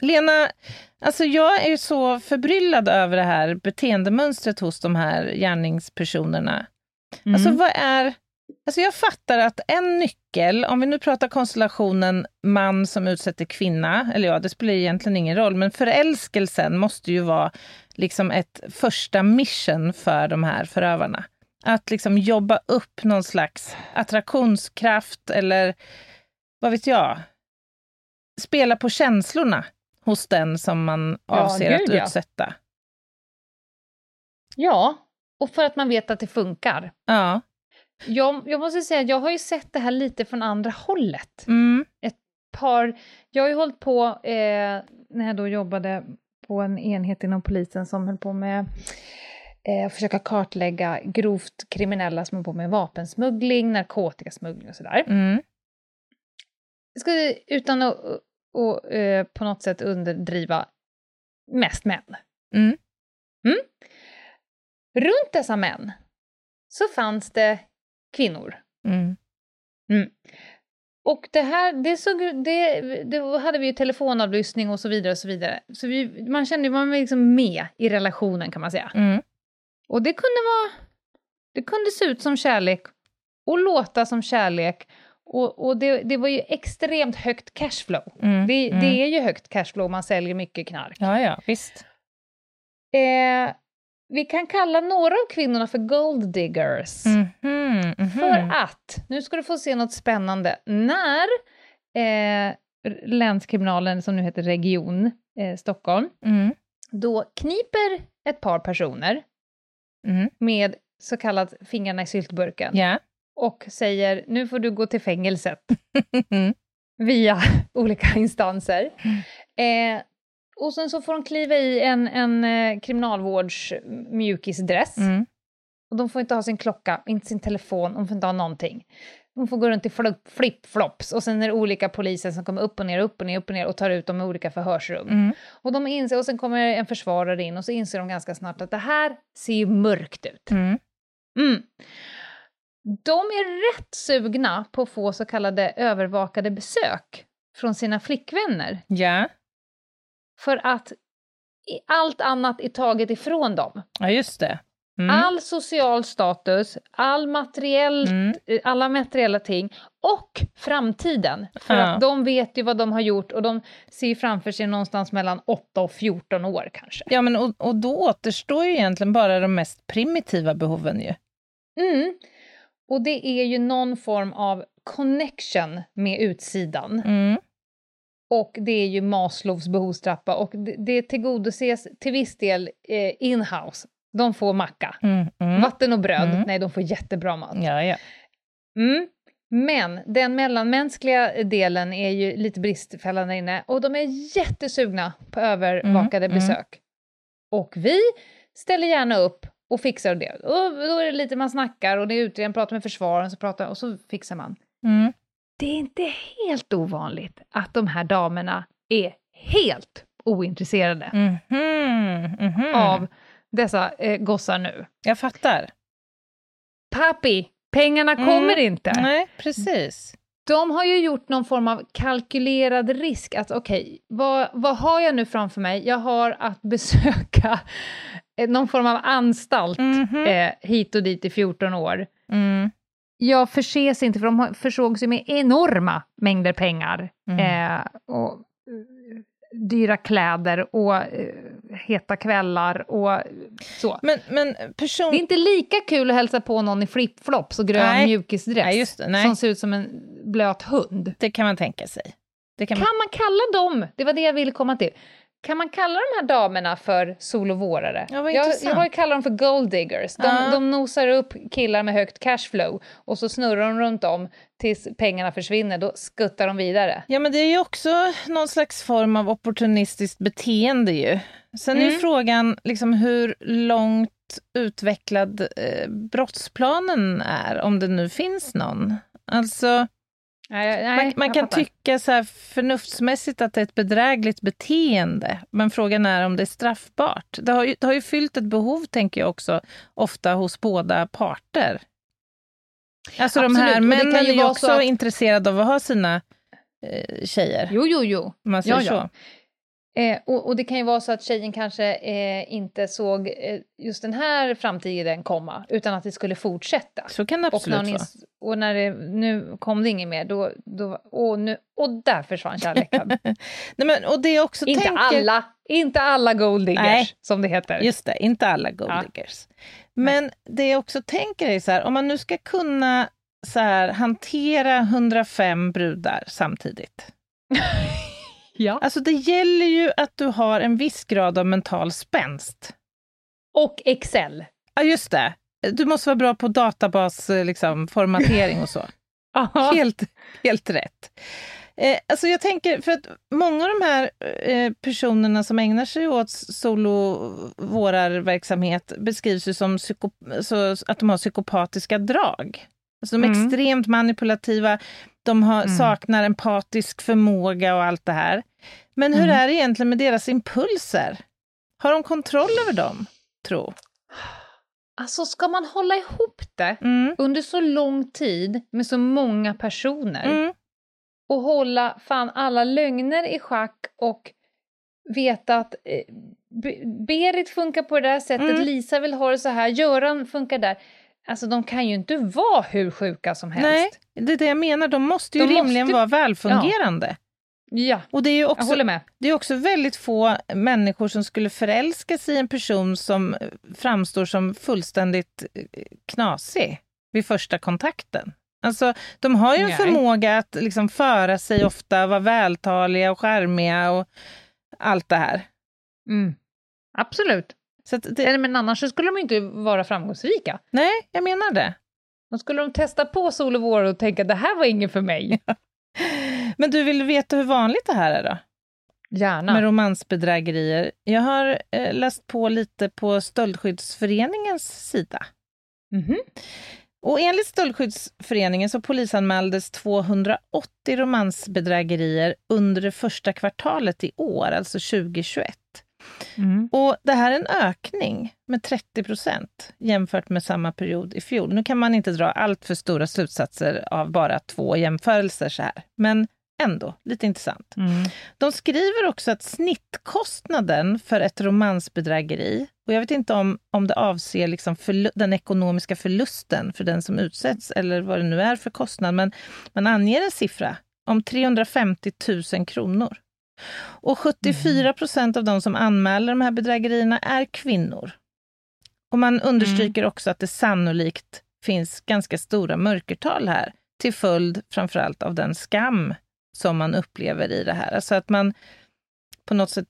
Lena, alltså jag är så förbryllad över det här beteendemönstret hos de här gärningspersonerna. Mm. Alltså vad är... Alltså jag fattar att en nyckel, om vi nu pratar konstellationen man som utsätter kvinna, eller ja, det spelar egentligen ingen roll, men förälskelsen måste ju vara liksom ett första mission för de här förövarna. Att liksom jobba upp någon slags attraktionskraft eller vad vet jag, spela på känslorna hos den som man avser ja, gud, att utsätta. Ja. och för att man vet att det funkar. Ja. Jag, jag måste säga, jag har ju sett det här lite från andra hållet. Mm. Ett par, jag har ju hållit på, eh, när jag då jobbade på en enhet inom polisen som höll på med eh, att försöka kartlägga grovt kriminella som håller på med vapensmuggling, narkotikasmuggling och sådär. Mm. Ska, utan att och eh, på något sätt underdriva mest män. Mm. Mm. Runt dessa män så fanns det kvinnor. Mm. Mm. Och det här, det såg, det, det hade vi ju telefonavlyssning och så vidare och så vidare. Så vi, man kände man var liksom med i relationen kan man säga. Mm. Och det kunde vara, det kunde se ut som kärlek och låta som kärlek och, och det, det, var ju extremt högt cashflow. Mm, det, mm. det, är ju högt cashflow om man säljer mycket knark. Ja, ja, visst. Eh, vi kan kalla några av kvinnorna för gold diggers. Mm. För att, nu ska du få se något spännande, när eh, länskriminalen, som nu heter Region eh, Stockholm, mm. då kniper ett par personer mm. med så kallat fingrarna i syltburken. Yeah och säger nu får du gå till fängelset via olika instanser. Eh, och sen så får de kliva i en, en eh, kriminalvårdsmjukisdress. Mm. Och de får inte ha sin klocka, inte sin telefon, de får inte ha någonting. De får gå runt i flip-flops och sen är det olika poliser som kommer upp och ner, upp och ner, upp och ner och tar ut dem i olika förhörsrum. Mm. Och, de inser, och sen kommer en försvarare in och så inser de ganska snart att det här ser ju mörkt ut. Mm. De är rätt sugna på att få så kallade övervakade besök från sina flickvänner. Ja. För att allt annat är taget ifrån dem. Ja, just det. Mm. All social status, all materiell, mm. Alla materiella ting och framtiden. För ja. att de vet ju vad de har gjort och de ser framför sig någonstans mellan 8 och 14 år kanske. Ja, men och, och då återstår ju egentligen bara de mest primitiva behoven ju. Mm. Och det är ju någon form av connection med utsidan. Mm. Och det är ju Maslows behovstrappa och det, det tillgodoses till viss del eh, in-house. De får macka. Mm, mm. Vatten och bröd, Mm. nej de får jättebra mat. Ja, ja. Mm. Men den mellanmänskliga delen är ju lite bristfällan där inne och de är jättesugna på övervakade mm. besök. Och vi ställer gärna upp och fixar det. Och då är det lite man snackar och det är utredaren pratar med försvararen så pratar, och så fixar man. Mm. Det är inte helt ovanligt att de här damerna är helt ointresserade Mhm, mhm. av dessa eh, gossar nu. Jag fattar. Papi, pengarna Mm. kommer inte. Nej, precis. De har ju gjort någon form av kalkylerad risk att okej, vad, vad har jag nu framför mig? Jag har att besöka någon form av anstalt Mhm. eh, hit och dit i 14 år. Mm. Jag förses inte, för de försågs ju med enorma mängder pengar. Mm. Eh, och eh, dyra kläder och eh, heta kvällar och Så. Men, men person... Det är inte lika kul att hälsa på någon i flipflops och grön Nej. mjukisdress Nej, just det, nej. som ser ut som en blöt hund. Det kan man tänka sig. Kan man... Kan man kalla dem, det var det jag ville komma till, kan man kalla de här damerna för sol och vårare? Ja, jag, jag har ju kallat dem för gold diggers. De, Ja. de nosar upp killar med högt cashflow och så snurrar de runt om tills pengarna försvinner, då skuttar de vidare. Ja, men det är ju också någon slags form av opportunistiskt beteende ju. Sen är ju Mm. frågan liksom hur långt utvecklad eh, brottsplanen är, om det nu finns någon. Alltså, Nej, nej, man, man kan tycka så här förnuftsmässigt att det är ett bedrägligt beteende, men frågan är om det är straffbart. Det har ju, det har ju fyllt ett behov, tänker jag också, ofta hos båda parter. Alltså de Absolut, här det kan männen ju är ju också så att- intresserade av att ha sina eh, tjejer, Jo, jo, jo. man säger Ja, ja. så. Eh, och, och det kan ju vara så att tjejen kanske eh, inte såg eh, just den här framtiden komma, utan att det skulle fortsätta. Så kan det absolut vara. Och när det, nu kom det inget mer, då, då, och, nu, och där försvann kärleken. Nej, men, och det också inte tänker... alla, inte alla gold diggers, Nej. som det heter. Just det, inte alla gold Ja. Men det jag också tänker är så här, om man nu ska kunna så här, hantera 105 brudar samtidigt. Ja. Alltså det gäller ju att du har en viss grad av mental spänst. Och Excel. Ja, just det. Du måste vara bra på databas, eh, liksom, formatering och så. Helt, helt rätt. Eh, alltså jag tänker, för att många av de här eh, personerna som ägnar sig åt solo-vårarverksamhet beskrivs ju som psyko, så, att de har psykopatiska drag. Alltså de är Mm. extremt manipulativa, de har, Mm. saknar empatisk förmåga och allt det här. Men hur Mm. är det egentligen med deras impulser? Har de kontroll över dem, tro? Alltså, ska man hålla ihop det Mm. under så lång tid med så många personer Mm. och hålla fan alla lögner i schack och veta att eh, Berit funkar på det där sättet, Mm. Lisa vill ha det så här, Göran funkar där. Alltså de kan ju inte vara hur sjuka som helst. Nej, det är det jag menar. De måste ju De måste rimligen ju- vara välfungerande. Ja, Och det är ju jag också, håller med. det är också väldigt få människor som skulle förälska sig i en person som framstår som fullständigt eh, knasig vid första kontakten. Alltså, de har ju en Nej. förmåga att liksom föra sig ofta, vara vältaliga och charmiga och allt det här. Mm. Absolut. Så det, men annars så skulle de inte vara framgångsrika. nej, jag menar det. Då skulle de testa på sol och vår och tänka det här var inget för mig. Men du vill veta hur vanligt det här är då? Gärna. med romansbedrägerier. Jag har eh, läst på lite på Stöldskyddsföreningens sida. Mhm. Och enligt Stöldskyddsföreningen så polisanmäldes 280 romansbedrägerier under det första kvartalet i år, alltså 2021. Mm. Och det här är en ökning med 30 procent jämfört med samma period i fjol. Nu kan man inte dra allt för stora slutsatser av bara två jämförelser så här, men ändå lite intressant. Mm. De skriver också att snittkostnaden för ett romansbedrägeri, och jag vet inte om, om det avser liksom den ekonomiska förlusten för den som utsätts, eller vad det nu är för kostnad, men man anger en siffra om 350 000 kronor. Och 74 procent av de som anmäler de här bedrägerierna är kvinnor. Och man understryker också att det sannolikt finns ganska stora mörkertal här, till följd framförallt av den skam som man upplever i det här. Alltså att man på något sätt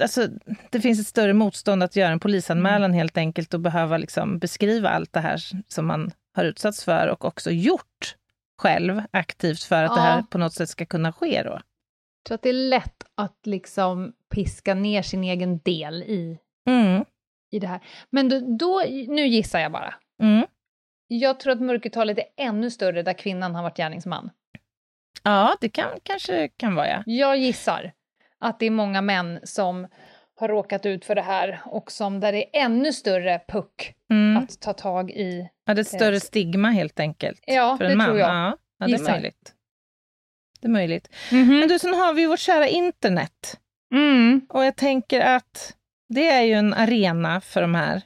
Alltså, det finns ett större motstånd att göra en polisanmälan helt enkelt och behöva liksom beskriva allt det här som man har utsatts för och också gjort själv aktivt för att Ja. det här på något sätt ska kunna ske. Då. Jag tror att det är lätt att liksom piska ner sin egen del i, Mm, i det här. Men då, då, nu gissar jag bara. mm. Jag tror att mörkertalet är ännu större där kvinnan har varit gärningsman. Ja, det kan, kanske kan vara, ja. Jag gissar att det är många män som har råkat ut för det här och som där det är ännu större puck Mm. att ta tag i. ja. Det är ett större stigma helt enkelt. Ja, för en det man. tror jag. Ja, ja, det är möjligt. Det är möjligt. Mhm. Men du, sen har vi ju vårt kära internet. Mm. Och jag tänker att det är ju en arena för de här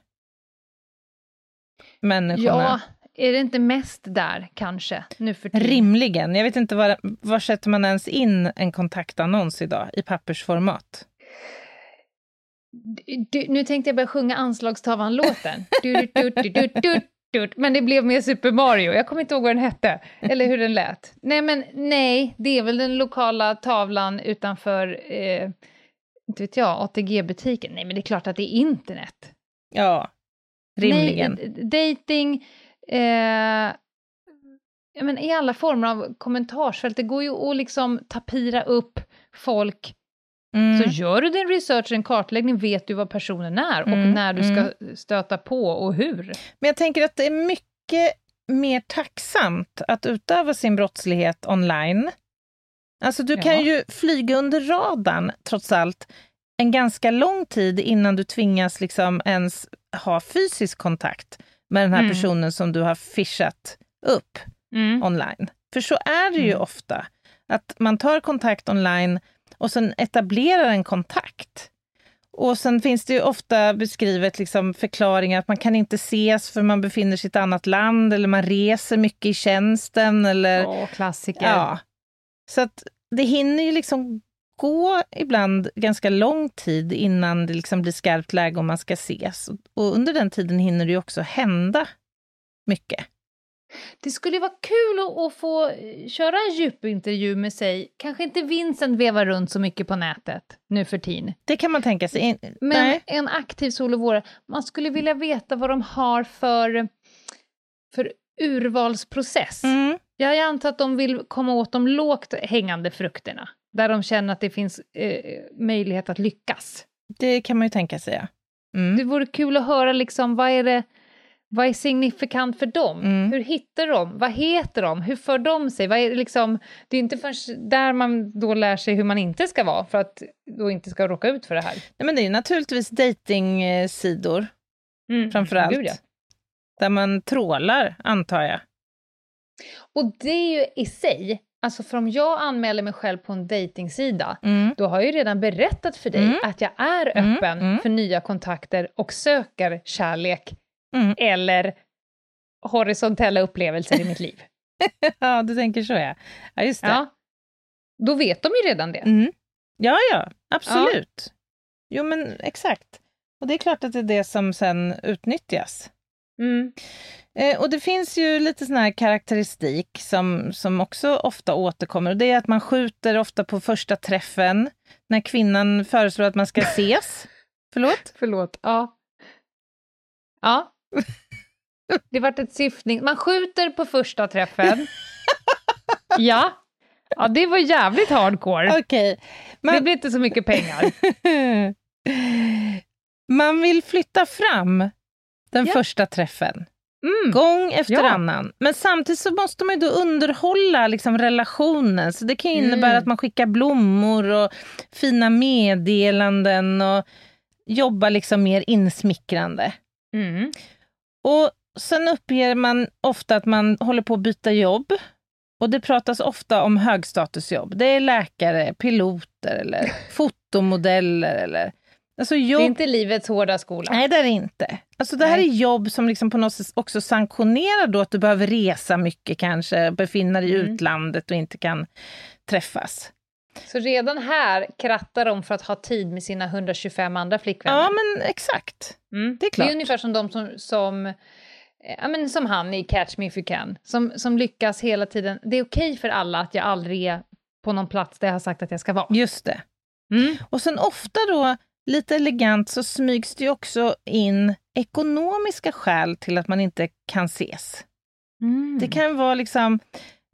människorna. Ja, är det inte mest där kanske nu för tiden? Rimligen. Jag vet inte var, var sätter man ens in en kontaktannons idag i pappersformat? Du, nu tänkte jag börja sjunga Anslagstavlan-låten. Men det blev mer Super Mario. Jag kommer inte ihåg vad den hette, eller hur den lät. Nej, men nej, det är väl den lokala tavlan utanför, eh, inte vet jag, ATG-butiken. Nej, men det är klart att det är internet. Ja, rimligen. Nej, dating, eh, ja, men i alla former av kommentarsfält. Det går ju att liksom tapira upp folk. Mm. Så gör du din research, en kartläggning, vet du vad personen är och Mm, när du ska stöta på och hur. Men jag tänker att det är mycket mer tacksamt att utöva sin brottslighet online. Alltså du kan Ja. ju flyga under radarn trots allt en ganska lång tid innan du tvingas liksom ens ha fysisk kontakt med den här Mm. personen som du har fishat upp online. För så är det ju Mm. ofta, att man tar kontakt online och sen etablerar en kontakt. Och sen finns det ju ofta beskrivet liksom förklaringar att man kan inte ses för man befinner sig i ett annat land eller man reser mycket i tjänsten eller Åh, klassiker. ja. Så att det hinner ju liksom gå ibland ganska lång tid innan det liksom blir skarpt läge om man ska ses. Och under den tiden hinner det ju också hända mycket. Det skulle vara kul att, få eh, köra en djupintervju med sig. Kanske inte Vincent vevar runt så mycket på nätet nu för tiden. Det kan man tänka sig. Men Nej. en aktiv solovårare, man skulle vilja veta vad de har för, för urvalsprocess. Mm. Jag antar att de vill komma åt de lågt hängande frukterna, där de känner att det finns eh, möjlighet att lyckas. Det kan man ju tänka sig, ja. Mm. Det vore kul att höra liksom, vad är det vad är signifikant för dem? Mm. Hur hittar de? Vad heter de? Hur för de sig? Vad är det, liksom, det är inte först där man då lär sig hur man inte ska vara, för att då inte ska råka ut för det här. Nej, men det är naturligtvis dejtingsidor Mm. framför allt. Gud, ja. Där man trålar, antar jag. Och det är ju i sig, alltså för om jag anmäler mig själv på en dejtingsida, Mm. då har jag ju redan berättat för dig Mm. att jag är Mm, öppen mm. för nya kontakter och söker kärlek Mm. eller horisontella upplevelser i mitt liv. ja, du tänker så, ja. Ja, just det. Ja. Då vet de ju redan det. Mm. Ja, ja, absolut. Jo, men exakt. Och det är klart att det är det som sen utnyttjas. Eh, och det finns ju lite sån här karaktäristik som, som också ofta återkommer. Och det är att man skjuter ofta på första träffen när kvinnan föreslår att man ska ses. Förlåt? Förlåt. Ja. Ja. Det vart ett syftning. Man skjuter på första träffen. Ja. Ja, det var jävligt hardcore. Okej. Det Man, blir inte så mycket pengar. man vill flytta fram den Ja. första träffen. Mm. Gång efter Ja. annan. Men samtidigt så måste man ju då underhålla liksom, relationen. Så det kan innebära Mm. att man skickar blommor och fina meddelanden och jobbar liksom mer insmickrande. Mm. Och sen uppger man ofta att man håller på att byta jobb. Och det pratas ofta om högstatusjobb. Det är läkare, piloter eller fotomodeller eller... Alltså Det jobb... är inte livets hårda skola. Nej, det är det inte. Alltså det här Nej. är jobb som liksom på något sätt också sanktionerar då att du behöver resa mycket kanske, befinna dig i Mm. utlandet och inte kan träffas. Så redan här krattar de för att ha tid med sina 125 andra flickvänner. Ja, men exakt. Mm. det är klart. Det är ungefär som de som, som, eh, ja, men som han i Catch Me If You Can, som, som lyckas hela tiden. Det är okej för alla att jag aldrig är på någon plats där jag har sagt att jag ska vara. Just det. Mm. Och sen ofta då, lite elegant, så smygs det också in ekonomiska skäl till att man inte kan ses. Mm. Det kan vara liksom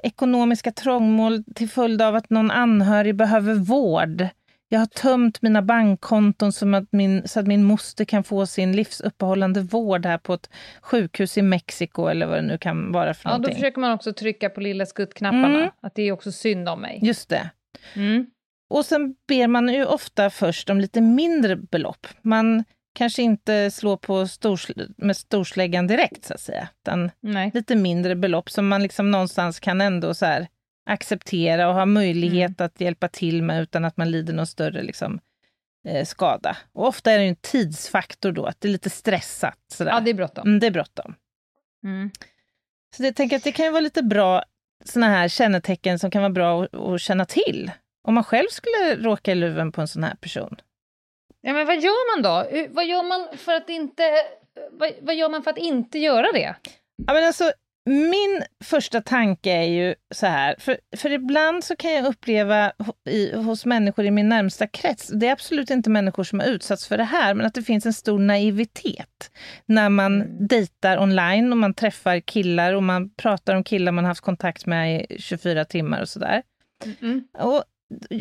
ekonomiska trångmål till följd av att någon anhörig behöver vård. Jag har tömt mina bankkonton som att min, så att min moster kan få sin livsuppehållande vård här på ett sjukhus i Mexiko eller vad det nu kan vara för Ja, då någonting. försöker man också trycka på lilla skuttknapparna, Mm. att det är också synd om mig. Just det. Mm. Och sen ber man ju ofta först om lite mindre belopp. Man kanske inte slår på storsl- med storsläggan direkt, så att säga, utan Nej. lite mindre belopp som man liksom någonstans kan ändå så här acceptera och ha möjlighet att hjälpa till med utan att man lider någon större liksom, eh, skada. Och ofta är det en tidsfaktor då, att det är lite stressat. Sådär. Ja, det är bråttom. mm, det är bråttom. Mm. Så jag tänker att det kan ju vara lite bra såna här kännetecken som kan vara bra att, att känna till. Om man själv skulle råka i luven på en sån här person. Ja, men vad gör man då? Vad gör man för att inte... Vad, vad gör man för att inte göra det? Ja, men alltså, min första tanke är ju så här, för, för ibland så kan jag uppleva i, hos människor i min närmsta krets, det är absolut inte människor som har utsatts för det här, men att det finns en stor naivitet när man dejtar online och man träffar killar och man pratar om killar man haft kontakt med i 24 timmar och sådär. Och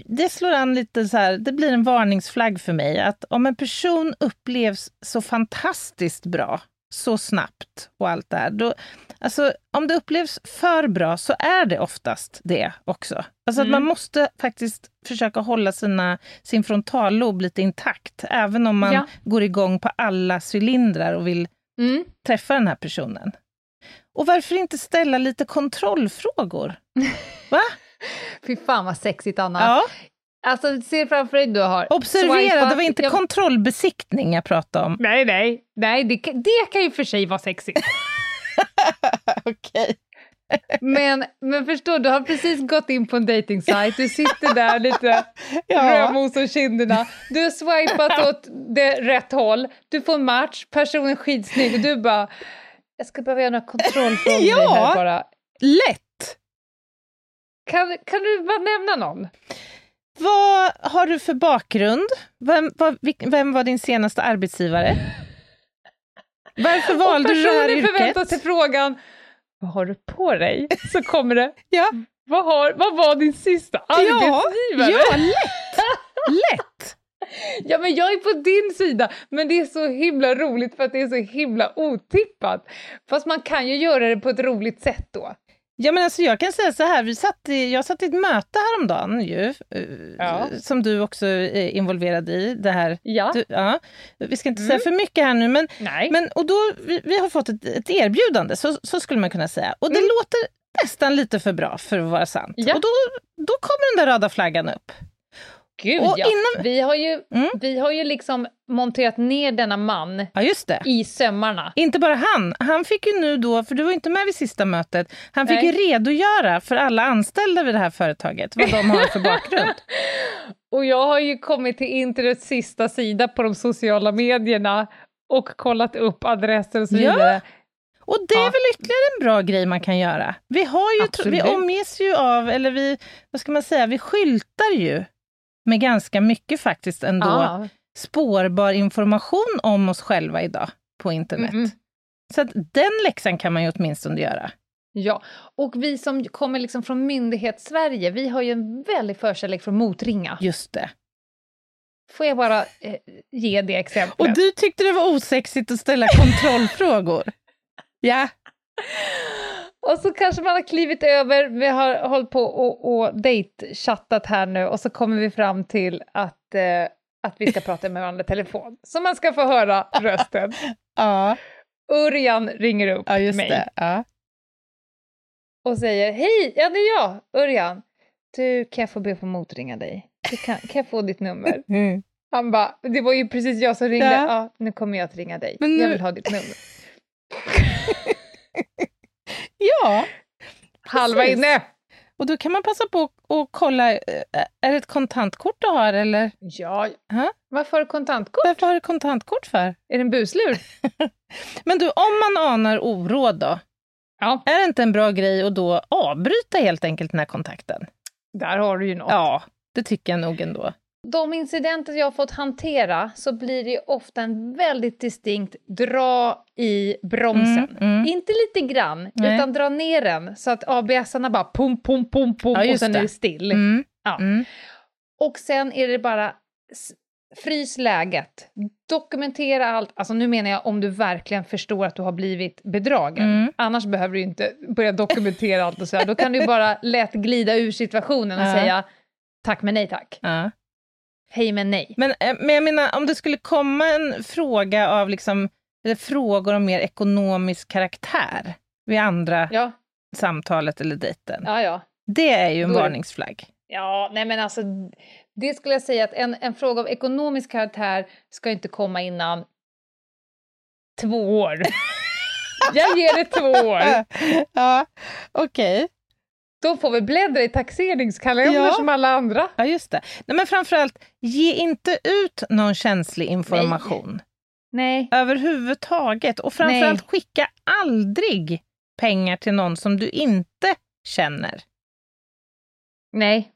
det slår an lite så här, det blir en varningsflagg för mig att om en person upplevs så fantastiskt bra, så snabbt och allt det här, då, alltså om det upplevs för bra så är det oftast det också. Alltså att man måste faktiskt försöka hålla sina, sin frontallob lite intakt, även om man Ja. går igång på alla cylindrar och vill Mm. träffa den här personen. Och varför inte ställa lite kontrollfrågor? Va? Fy fan vad sexigt, Anna. Ja. Alltså, se framför dig du har... Observera, swipat- det var inte jag- kontrollbesiktning jag pratade om. Nej, nej, nej det, kan- det kan ju för sig vara sexigt. Okej. Men, men förstå, du har precis gått in på en dejtingsajt, du sitter där lite Ja. rödmos om kinderna, du har swipat åt det rätt håll, du får en match, personen är skitsnygg och du bara jag ska behöva göra några kontrollfrågor Ja. här bara. Lätt! Kan, kan du bara nämna någon? Vad har du för bakgrund? Vem, vad, vem var din senaste arbetsgivare? Varför valde du det här personen förväntar yrket? sig frågan vad har du på dig? Så kommer det, Ja, vad, har, vad var din sista arbetsgivare? ja, lätt! Lätt! Ja, men jag är på din sida, men det är så himla roligt för att det är så himla otippat. Fast man kan ju göra det på ett roligt sätt då. Ja, men alltså jag kan säga så här, vi satt i, jag satt i ett möte häromdagen ju, eh, Ja. som du också är involverad i. Det här. Ja. Du, ja. Vi ska inte säga för mycket här nu, men Nej. Men, och då, vi, vi har fått ett, ett erbjudande, så, så skulle man kunna säga. Och det låter nästan lite för bra för att vara sant. Ja. Och då, då kommer den där röda flaggan upp. Gud och ja. innan- Vi, har ju, Mm. vi har ju liksom monterat ner denna man Ja, i sömmarna. Inte bara han. Han fick ju nu då, för du var inte med vid sista mötet, han fick Nej. ju redogöra för alla anställda vid det här företaget, vad de har för bakgrund. Och jag har ju kommit till internets sista sida på de sociala medierna och kollat upp adresser och så Ja. vidare. Och det är Ja. väl ytterligare en bra grej man kan göra. Vi, har ju, vi omges ju av, eller vi, vad ska man säga, vi skyltar ju med ganska mycket faktiskt ändå. Ja. spårbar information om oss själva idag på internet. Mm. Så att den läxan kan man ju åtminstone göra. Ja, och vi som kommer liksom från myndighets-Sverige, vi har ju en väldig förkärlek för motringa. Just det. Får jag bara eh, ge det exemplet? Och du tyckte det var osexigt att ställa kontrollfrågor. Ja. Och så kanske man har klivit över, vi har hållit på och, och dejtchattat här nu och så kommer vi fram till att, eh, att vi ska prata med varandra i telefon. Så man ska få höra rösten. Ja, Örjan ringer upp ja mig det. Ja. och säger Hej, ja det är jag, Örjan. Du, kan jag få be att få motringa dig? Kan, kan jag få ditt nummer? Mm. Han bara, det var ju precis jag som ringde. Ja. Ja, nu kommer jag att ringa dig. Men nu- Jag vill ha ditt nummer. Ja, Halva Precis. inne! och då kan man passa på att kolla, eh, är det ett kontantkort du har eller? Ja, Ja. varför har du kontantkort? Varför har du kontantkort för? Är det en buslur? Men du, om man anar oråd då, Ja, är det inte en bra grej att då avbryta helt enkelt den här kontakten? där har du ju något. Ja, det tycker jag nog ändå. De incidenter jag har fått hantera så blir det ofta en väldigt distinkt dra i bromsen. Mm, mm. Inte lite grann, Nej. utan dra ner den så att ABS-arna bara pum, pum, pum, pum Ja, och sen det. är det still. Mm. Ja. Mm. Och sen är det bara frys läget. Dokumentera allt. Alltså nu menar jag om du verkligen förstår att du har blivit bedragen. Mm. Annars behöver du inte börja dokumentera allt och så här. Då kan du bara lätt glida ur situationen och Ja. säga tack men nej tack. Ja. Hej men nej. Men, eh, men jag menar, om det skulle komma en fråga av liksom, eller frågor om mer ekonomisk karaktär vid andra Ja, samtalet eller dejten. ja, ja. Det är ju en Då varningsflagg. Ja, nej men alltså det skulle jag säga att en, en fråga av ekonomisk karaktär ska inte komma innan två år. jag ger det två år. ja, okej. De får väl bläddra i taxeringskalendern Ja. som alla andra. Ja, just det. Nej, men framförallt, ge inte ut någon känslig information Nej. överhuvudtaget. Och framförallt, skicka aldrig pengar till någon som du inte känner. Nej.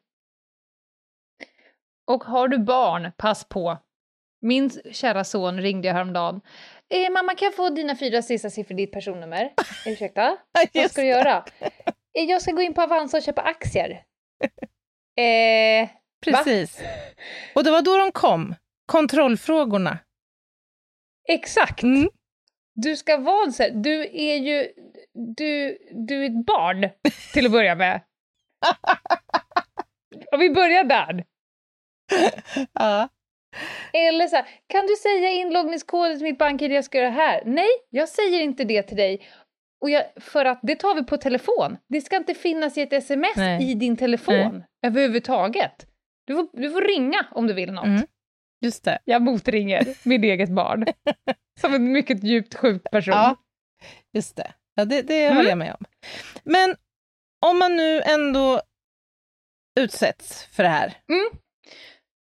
Och har du barn, pass på. Min kära son ringde jag häromdagen. Eh, mamma, kan jag få dina fyra sista siffror i ditt personnummer? Ursäkta? Vad ska du göra? Eh, jag ska gå in på Avanza och köpa aktier. Eh, Precis. Och det var då de kom, kontrollfrågorna. exakt! Mm. Du ska vara så här, du är ju, du, du är ett barn till att börja med. Och vi börjar där. Ja. Eller så här, kan du säga inloggningskoden till mitt bank-id, jag ska göra det här? Nej, jag säger inte det till dig. Och jag, för att det tar vi på telefon. Det ska inte finnas i ett sms Nej. i din telefon överhuvudtaget. Du får, du får ringa om du vill något. Mm. Just det. Jag motringer mitt eget barn. Som en mycket djupt sjuk person. Ja, just det. Ja, det, det Mm. håller jag med om. Men om man nu ändå utsätts för det här.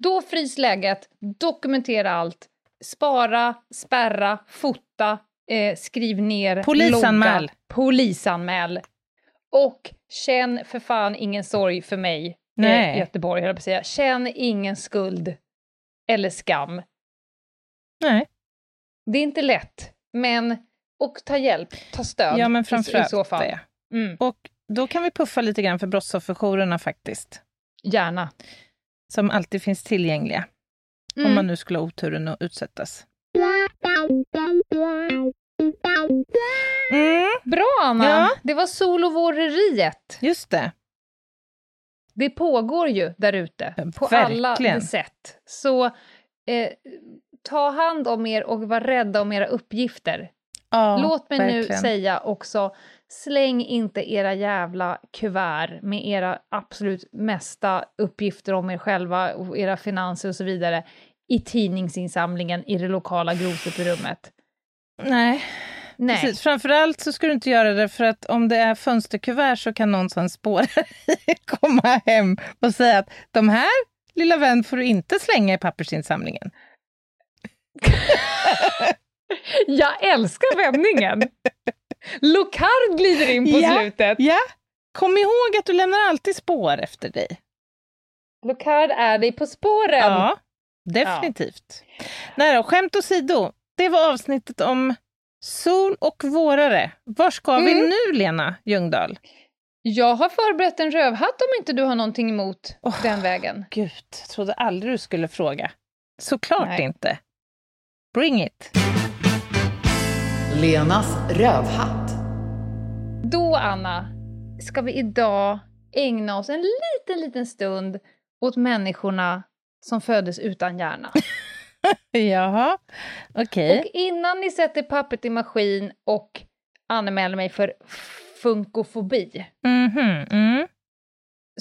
Då frys läget, dokumentera allt. Spara, spärra, fota, eh, skriv ner, Polisanmäl. logga, polisanmäl. Och känn för fan ingen sorg för mig, Nej. eh, Göteborg höll jag på att säga. Känn ingen skuld eller skam. Nej. Det är inte lätt, men och ta hjälp, ta stöd Ja, men i, i framförallt så fall. det. Mm, Och då kan vi puffa lite grann för brottsofferjourerna faktiskt. gärna. Som alltid finns tillgängliga. Om Mm. man nu skulle ha oturen att utsättas. Mm, Bra Anna! Ja. Det var solovåreriet. just det. Det pågår ju där ute på Verkligen. alla sätt. Så eh, ta hand om er och var rädda om era uppgifter. Ja, Låt mig nu verkligen. säga också, släng inte era jävla kuvert med era absolut mesta uppgifter om er själva och era finanser och så vidare i tidningsinsamlingen i det lokala grovsuperummet. Nej, Nej. precis. Framförallt så ska du inte göra det för att om det är fönsterkuvert så kan någon som spårar komma hem och säga att de här, lilla vän, får du inte slänga i pappersinsamlingen. Jag älskar vändningen! Locard glider in på Ja. slutet. Ja, kom ihåg att du lämnar alltid spår efter dig. Locard är dig på spåren. Ja, definitivt. Nej då, skämt åsido. Det var avsnittet om sol och vårare. Var ska vi Mm. nu, Lena Ljungdahl? Jag har förberett en rövhatt om inte du har någonting emot Åh. den vägen. Gud, jag trodde aldrig du skulle fråga. Såklart Nej. inte. Bring it. Lenas rövhatt. Då, Anna, ska vi idag ägna oss en liten, liten stund åt människorna som föddes utan hjärna. Jaha, okej. Och innan ni sätter pappret i maskin och anmäler mig för funkofobi, Mhm, mm.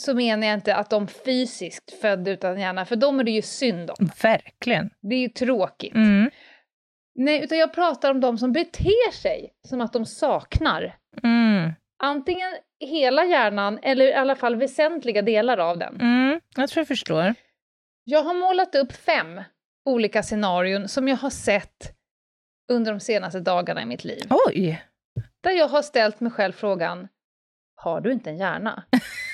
så menar jag inte att de fysiskt födda utan hjärna, för de är det ju synd om. Verkligen. Det är ju tråkigt. Mm. Nej, utan jag pratar om de som beter sig som att de saknar Mm. antingen hela hjärnan eller i alla fall väsentliga delar av den. Mm. Jag tror jag förstår. Jag har målat upp fem olika scenarion som jag har sett under de senaste dagarna i mitt liv. Oj! Där jag har ställt mig själv frågan, har du inte en hjärna?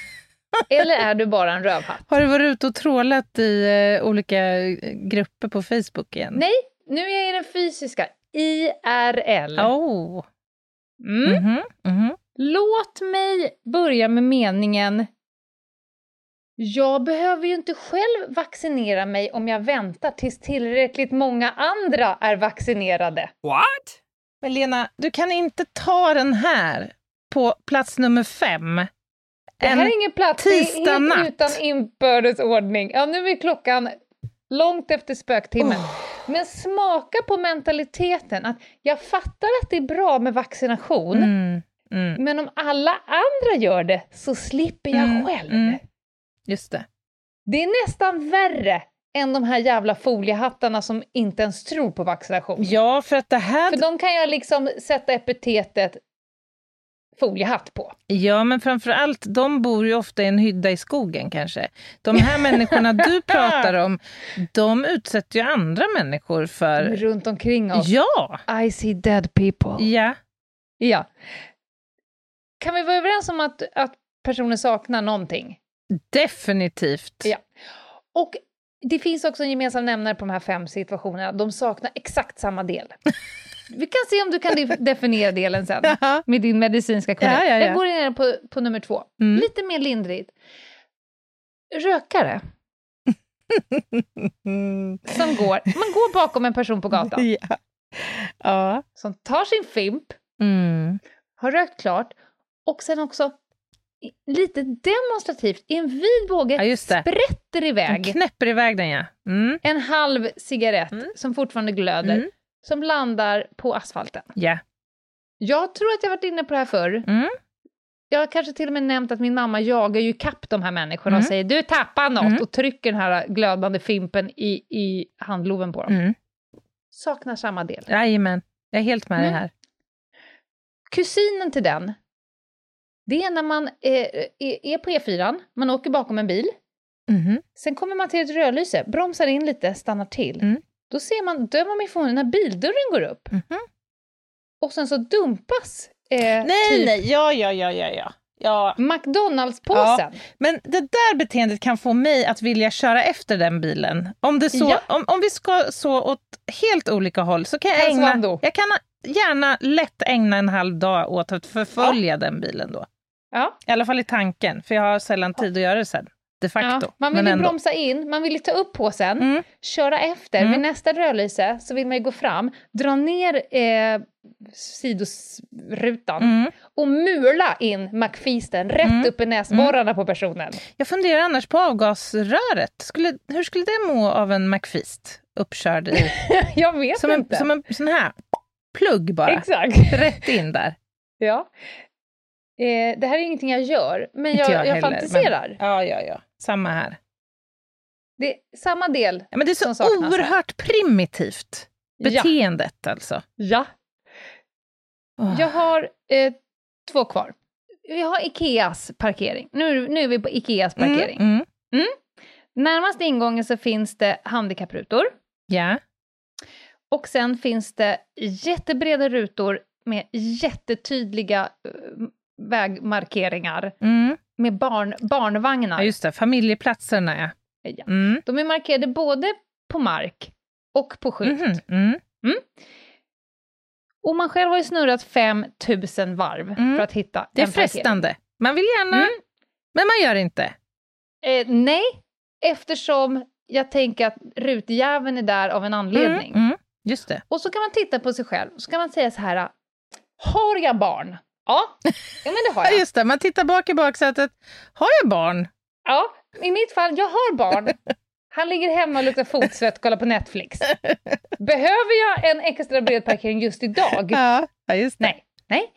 eller är du bara en rövhatt? Har du varit ute och trålat i eh, olika eh, grupper på Facebook igen? Nej, nu är jag i den fysiska, IRL. Oh. Mm. Mhm, mhm. Låt mig börja med meningen jag behöver ju inte själv vaccinera mig om jag väntar tills tillräckligt många andra är vaccinerade. Men Lena, du kan inte ta den här på plats nummer fem. Det här En är ingen plats, det är helt utan inbördes ordning. Ja, nu är klockan långt efter spöktimmen. Oh. Men smaka på mentaliteten att jag fattar att det är bra med vaccination, Mm, mm, men om alla andra gör det så slipper jag Mm, själv. Just det. Det är nästan värre än de här jävla foliehattarna som inte ens tror på vaccination. Ja, för att det här... För de kan jag liksom sätta epitetet foliehatt på. Ja, men framför allt, de bor ju ofta i en hydda i skogen kanske. De här människorna du pratar om, de utsätter ju andra människor för... Runt omkring oss. Ja! I see dead people. Ja. Ja. Kan vi vara överens om att, att personen saknar någonting? Definitivt. Ja. Och det finns också en gemensam nämnare på de här fem situationerna. De saknar exakt samma del. Vi kan se om du kan de- definiera delen sen Jaha. med din medicinska kunnighet. Ja, ja, ja. Jag går ner på, på nummer två. Mm. Lite mer lindrigt. Rökare som går, man går bakom en person på gatan Ja. Ja. som tar sin fimp, Mm. har rökt klart och sen också lite demonstrativt i en vid båge Ja, sprätter iväg knäpper iväg den, ja. Mm. en halv cigarett Mm. som fortfarande glöder, Mm. som landar på asfalten. Ja. Jag tror att jag varit inne på det här förr. Mm. Jag har kanske till och med nämnt att min mamma jagar ju kapp de här människorna och Mm. säger du tappar något Mm. och trycker den här glödande fimpen i, i handloven på dem. Saknar samma del. Jajamän. Jag är helt med dig Mm. här. Kusinen till den, det är när man eh, är, är på E4, man åker bakom en bil, Mhm. sen kommer man till ett rödlyse, bromsar in lite, stannar till. Mm. Då ser man, dömer man ifrån när bildörren går upp. Mhm. Och sen så dumpas eh, Nej, typ nej, ja, ja, ja, ja, ja. ja. McDonalds-påsen. Men det där beteendet kan få mig att vilja köra efter den bilen. Om, det så, Ja. om, om vi ska så åt helt olika håll så kan jag ägna... Jag kan gärna lätt ägna en halv dag åt att förfölja den bilen då. Ja. I alla fall i tanken, för jag har sällan tid att göra det sen. De facto. Ja, man vill ju bromsa in, man vill ju ta upp påsen, Mm. köra efter. Mm. Vid nästa rödlyse så vill man ju gå fram, dra ner eh, sidosrutan Mm. och mula in McFeasten rätt Mm. upp i näsborrarna på personen. Jag funderar annars på avgasröret. Skulle, hur skulle det må av en McFeast uppkörd i... Jag vet Som en, inte. som en sån här plugg bara. Exakt. Rätt in där. Ja. Eh, det här är ingenting jag gör, men Inte jag, jag jag, heller, fantiserar. Ja, ja, ja. Samma här. Det är samma del. Ja, men det är Som så här. oerhört primitivt. Beteendet alltså. Ja. Åh. Jag har eh, två kvar. Vi har Ikeas parkering. Nu, nu är vi på Ikeas parkering. Mm, mm. Närmast ingången så finns det handikapprutor. Ja. Och sen finns det jättebreda rutor med jättetydliga eh, vägmarkeringar Mm. med barn, barnvagnar. ja, just det. Familjeplatserna, ja. Ja. Mm. De är markerade både på mark och på skylt. Mhm, Mm. Och man själv har ju snurrat 5000 varv Mm. för att hitta Det är en parkering. frestande. Man vill gärna, Mm. men man gör inte. Eh, nej, eftersom jag tänker att rutjäveln är där av en anledning. Mm. Mm. Just det. Och så kan man titta på sig själv, så kan man säga så här, har jag barn? Ja, ja men det har Ja, jag. just det. Man tittar bak i baksätet. Har jag barn? Ja, i mitt fall, jag har barn. Han ligger hemma och luktar fotsvett och kollar på Netflix. Behöver jag en extra bred parkering just idag? Ja just det. Nej. Nej.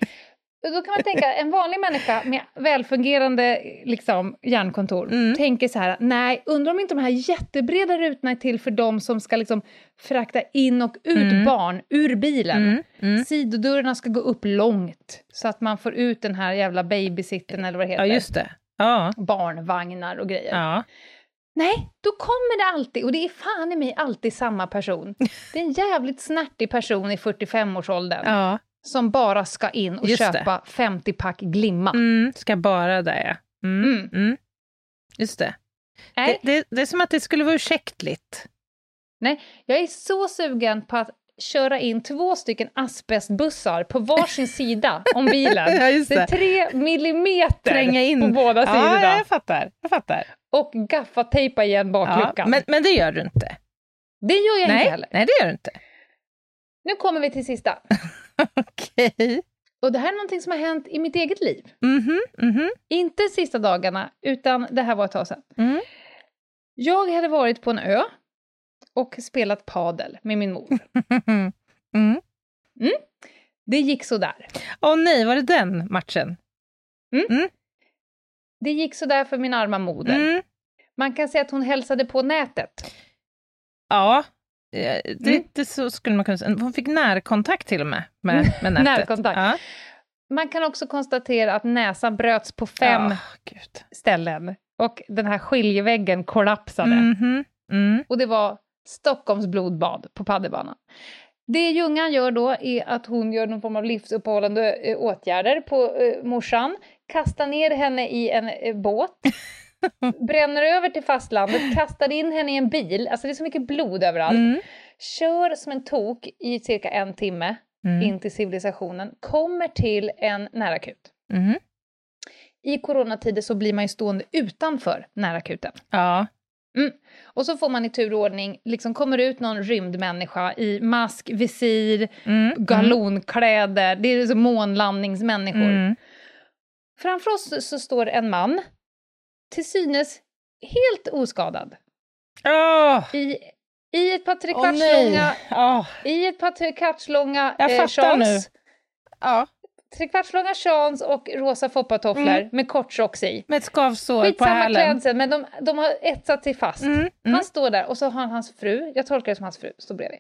Då kan man tänka, en vanlig människa med välfungerande liksom, hjärnkontor Mm. tänker så här, nej, undrar om inte de här jättebreda rutorna är till för de som ska liksom frakta in och ut Mm. barn ur bilen. Mm. Mm. Sidodörrarna ska gå upp långt, så att man får ut den här jävla babysitten eller vad det heter. Ja, just det. Ja. Barnvagnar och grejer. Ja. Nej, då kommer det alltid, och det är fan i mig alltid samma person. Det är en jävligt snärtig person i 45-årsåldern ja. Som bara ska in och Just det. köpa 50 pack Glimma. Mm. Ska bara där, ja. Mm. Mm. Mm. Just det. Nej, Det, det. Det är som att det skulle vara ursäktligt. jag är så sugen på att köra in två stycken asbestbussar på varsin sida om bilen. Ja, just Det är det. tre millimeter Tränga in. på båda Ja, sidorna. ja, jag fattar. Jag fattar. Och gaffatejpa igen Ja, bakluckan. men, men det gör du inte. det gör jag inte Nej, heller. nej, det gör du inte. Nu kommer vi till sista. Okej. Och det här är någonting som har hänt i mitt eget liv. Mhm, mhm. Inte sista dagarna, utan det här var ett tag sedan. Mm. Jag hade varit på en ö och spelat padel med min mor. Mm. Det gick sådär. Åh nej, var det den matchen? Det gick sådär för min arma moder. Mm. Man kan säga att hon hälsade på nätet. Ja, det, Mm. det så skulle man kunna säga. Hon fick närkontakt till och med med, med nätet. Närkontakt. Ja. Man kan också konstatera att näsan bröts på fem Ah, Gud. ställen och den här skiljeväggen kollapsade. Mhm. Mm. Och det var Stockholms blodbad på paddelbanan. Det Ljungan gör då är att hon gör någon form av livsuppehållande eh, åtgärder på eh, morsan, kastar ner henne i en eh, båt, bränner över till fastlandet, kastar in henne i en bil, alltså det är så mycket blod överallt, Mm. kör som en tok i cirka en timme Mm. in till civilisationen, kommer till en närakut. Mm. I coronatider så blir man ju stående utanför närakuten. Ja. Och så får man i turordning, liksom kommer ut någon rymdmänniska i mask, visir, Mm. galonkläder, det är liksom månlandningsmänniskor. Mm. Framför oss så står en man, till synes helt oskadad, Åh! i, i ett par Åh, trekvartslånga, nej. Åh. i ett par trekvartslånga Jag eh, fattar nu. shorts, Ja. trekvartslånga shorts och rosa foppatofflor Mm. med kort socks i. Med ett skavsår på Skitsamma hälen. klädsel, men de, de har etsat sig fast. Mm. Mm. Han står där och så har han hans fru, jag tolkar det som hans fru, står bredvid.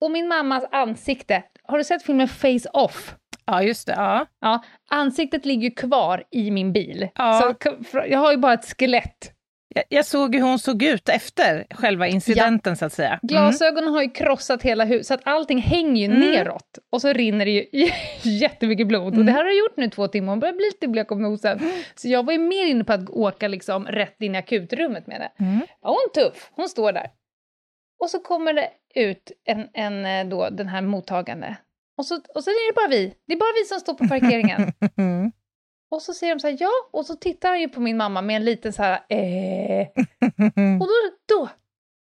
Och min mammas ansikte, har du sett filmen Face Off? Ja, just det. Ja. Ja, ansiktet ligger ju kvar i min bil. Ja. Så jag har ju bara ett skelett. Jag, jag såg hur hon såg ut efter själva incidenten, så att säga. Mm. Glasögonen har ju krossat hela huset, så att allting hänger ju Mm. neråt. Och så rinner det ju jättemycket blod. Och Mm. det här har jag gjort nu två timmar, hon börjar bli lite blek om nosen. Så jag var ju mer inne på att åka liksom rätt in i akutrummet med det. Mm. Ja, hon är tuff, hon står där. Och så kommer det ut en, en eh, då, den här mottagande. Och så, och så är det bara vi, det är bara vi som står på parkeringen. Och så säger de så här, ja, och så tittar han ju på min mamma med en liten så här, eh. Och då, då,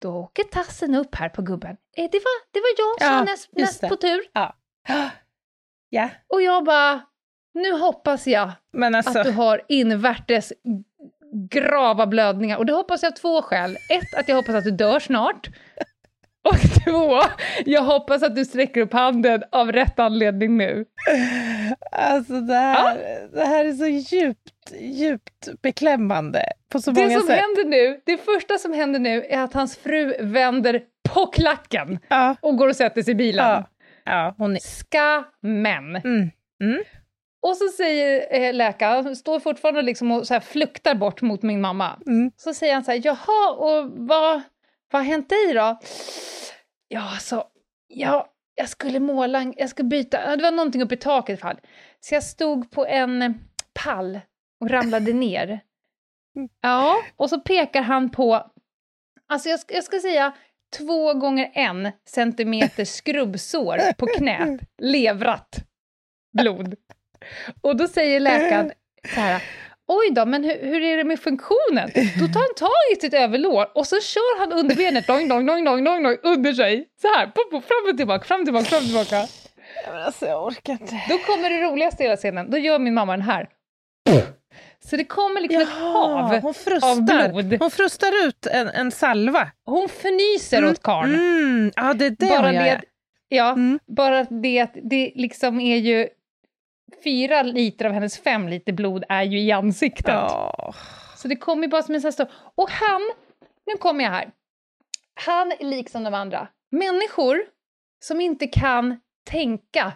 då åker tassen upp här på gubben. Eh, det, var, det var jag som Ja, var näst, näst på tur. ja, Och jag bara, nu hoppas jag alltså... att du har invärtes grava blödningar. Och det hoppas jag av två skäl. Ett, att jag hoppas att du dör snart. Och två, jag hoppas att du sträcker upp handen av rätt anledning nu. Alltså det här, det här är så djupt, djupt beklämmande på så Det många som sätt. händer nu, det första som händer nu är att hans fru vänder på klacken Ja, och går och sätter sig i bilen. ja, ja, hon är... Skammen. Mm. Och så säger eh, läkaren, står fortfarande liksom och så här fluktar bort mot min mamma. Mm. Så säger han så här, jaha, och vad, vad har hänt dig då? Ja, alltså, ja, jag skulle måla, jag skulle byta, det var någonting uppe i taket i fall. Så jag stod på en eh, pall och ramlade ner. Ja, och så pekar han på, alltså jag, ska- jag ska säga två gånger en centimeter skrubbsår på knät, levrat blod. Och då säger läkaren så här, oj då, men hur, hur är det med funktionen? Då tar han tag i sitt överlår och så kör han underbenet, dong, dong, dong, dong, dong, dong, under sig. Så här, pop, pop, fram och tillbaka, fram och tillbaka, fram och tillbaka. Ja, men alltså jag orkar inte. Då kommer det roligaste i hela scenen, då gör min mamma den här. Så det kommer liksom ett hav. hon frustar. av blod. Hon frustar ut en, en salva. Hon fnyser åt karln. Mm. Ja, det är det bara hon gör. det, ja, Mm. bara det att det liksom är ju fyra liter av hennes fem liter blod är ju i ansiktet. Ja. Så det kommer ju bara som en sån stor... Och han, nu kommer jag här. Han är liksom de andra. Människor som inte kan tänka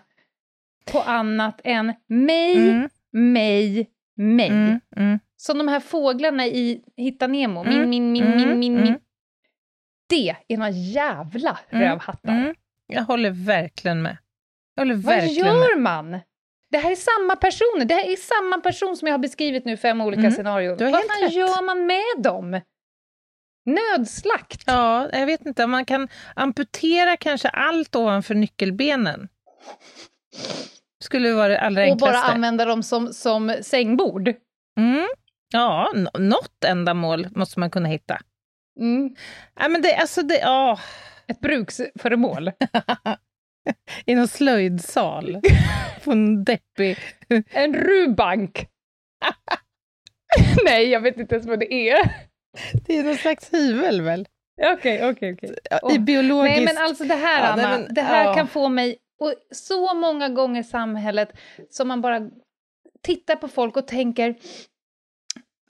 på annat än mig, Mm. mig, mig. Mm. Mm. Som de här fåglarna i Hitta Nemo. Min, Mm, min, min, mm, min, min, min. mm. Det är några jävla Mm, rövhattar. Mm. Jag håller verkligen med. Jag håller Vad verkligen med. gör man? Det här är samma personer. Det här är samma person som jag har beskrivit nu fem olika Mm, scenarion. Vad fan rätt. gör man med dem? Nödslakt? Ja, jag vet inte. Man kan amputera kanske allt ovanför nyckelbenen. Skulle vara det allra och bara enklaste. använda dem som, som sängbord? Mm. Ja, något ändamål måste man kunna hitta. Mm. Ja, men det, alltså det, ja, Ett bruksföremål? i någon slöjdsal. På en deppig... en rubank? Nej, jag vet inte ens vad det är. Det är någon slags hyvel väl? Okej, okej, okej. I biologiskt... Nej, men alltså det här, Ja, Anna, men- det här ja. kan få mig... Och så många gånger i samhället som man bara tittar på folk och tänker...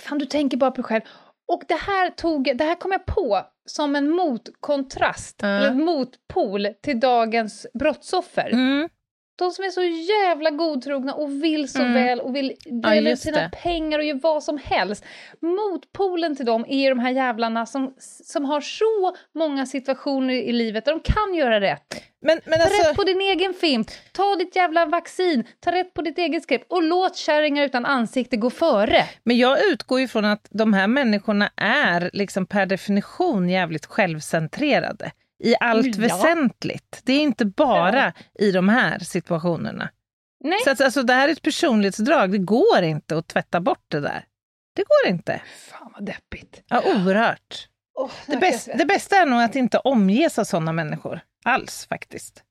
Fan, du tänker bara på dig själv. Och det här, tog, det här kom jag på som en motkontrast, Ja. eller motpol till dagens brottsoffer. Mm. De som är så jävla godtrogna och vill så Mm. väl och vill Ja, dela ut just sina det. pengar och göra vad som helst. Motpolen till dem är de här jävlarna som, som har så många situationer i livet där de kan göra rätt. Men, men Ta alltså, rätt på din egen fimp, ta ditt jävla vaccin, ta rätt på ditt eget grepp och låt kärringar utan ansikte gå före. men jag utgår ju från att de här människorna är liksom per definition jävligt självcentrerade i allt Ja. väsentligt. Det är inte bara i de här situationerna. Nej. Så att, alltså, det här är ett personlighetsdrag, det går inte att tvätta bort det där. Det går inte. Fan vad deppigt. Ja, oerhört. Oh, Det, bäst, det bästa är nog att inte omges av sådana människor. Alls faktiskt.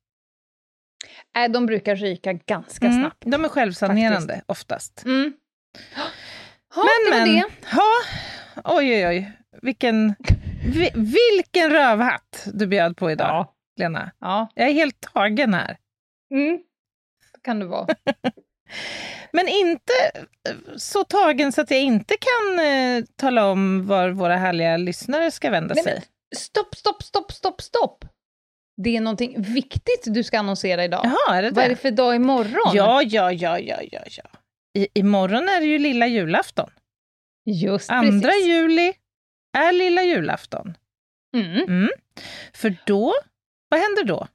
Nej, de brukar ryka ganska Mm, snabbt. de är självsanerande oftast. Mm. Men, det var men. det. Ja, oj, oj, oj. Vilken, vi, vilken rövhatt du bjöd på idag, Ja. Lena. Ja. Jag är helt tagen här. Mm. Det kan det vara. Men inte eh, så tagen så att jag inte kan eh, tala om var våra härliga lyssnare ska vända Nej, sig. men, stopp, stopp, stopp, stopp, stopp! Det är någonting viktigt du ska annonsera idag. Jaha, är det Vad är det? det för dag imorgon? Ja, ja, ja, ja, ja, ja. I, imorgon är det ju lilla julafton. Just Andra precis. juli är lilla julafton. Mm. Mm. För då, vad händer då?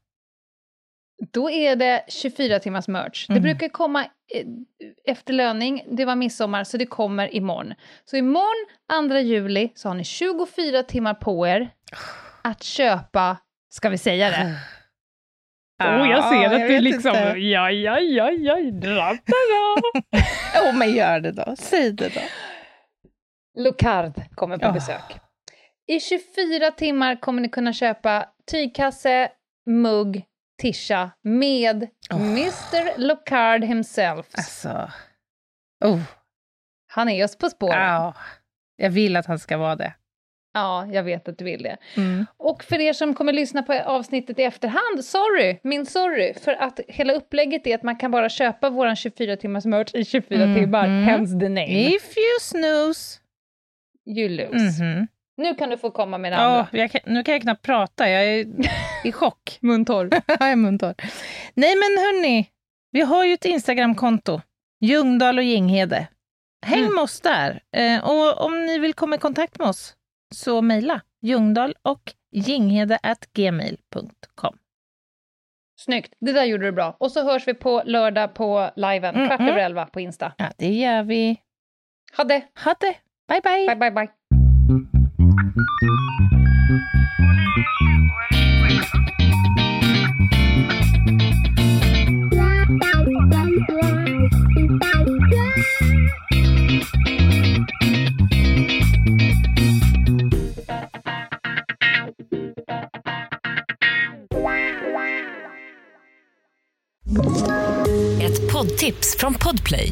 Då är det 24 timmars merch. Det Mm. brukar komma eh, efter löning, det var midsommar, så det kommer imorgon. Så imorgon, 2 juli, så har ni 24 timmar på er att köpa, ska vi säga det? Oh, jag ser att du liksom- ja, ja, ja, ja, drabbad Åh, men gör det då. Säg det då. Lucard kommer på Ja. besök. I 24 timmar kommer ni kunna köpa tygkasse, mugg, tisha med Oh. Mr Lucard himself. Alltså. Oh, Han är oss på spåren. ja. Jag vill att han ska vara det. Ja, jag vet att du vill det. Mm. Och för er som kommer lyssna på avsnittet i efterhand, sorry, min sorry, för att hela upplägget är att man kan bara köpa våran 24 timmars merch i 24 Mm, timmar, mm. hence the name. If you snooze. You lose. Mhm. Nu kan du få komma med det Ja, andra. jag kan, nu kan jag knappt prata, jag är i chock. Muntorr. jag är muntorr. Nej men hörni, vi har ju ett Instagramkonto, Ljungdahl och Ginghede. Häng Mm. med oss där. Eh, och om ni vill komma i kontakt med oss, så mejla ljungdahl och ginghede.gmail.com. Snyggt, det där gjorde du bra. Och så hörs vi på lördag på liven, Mm, kvart mm. över elva på Insta. Ja, det gör vi. Ha det! Ha det! Bye, bye! Bye, bye, bye. Ett poddtips från Podplay.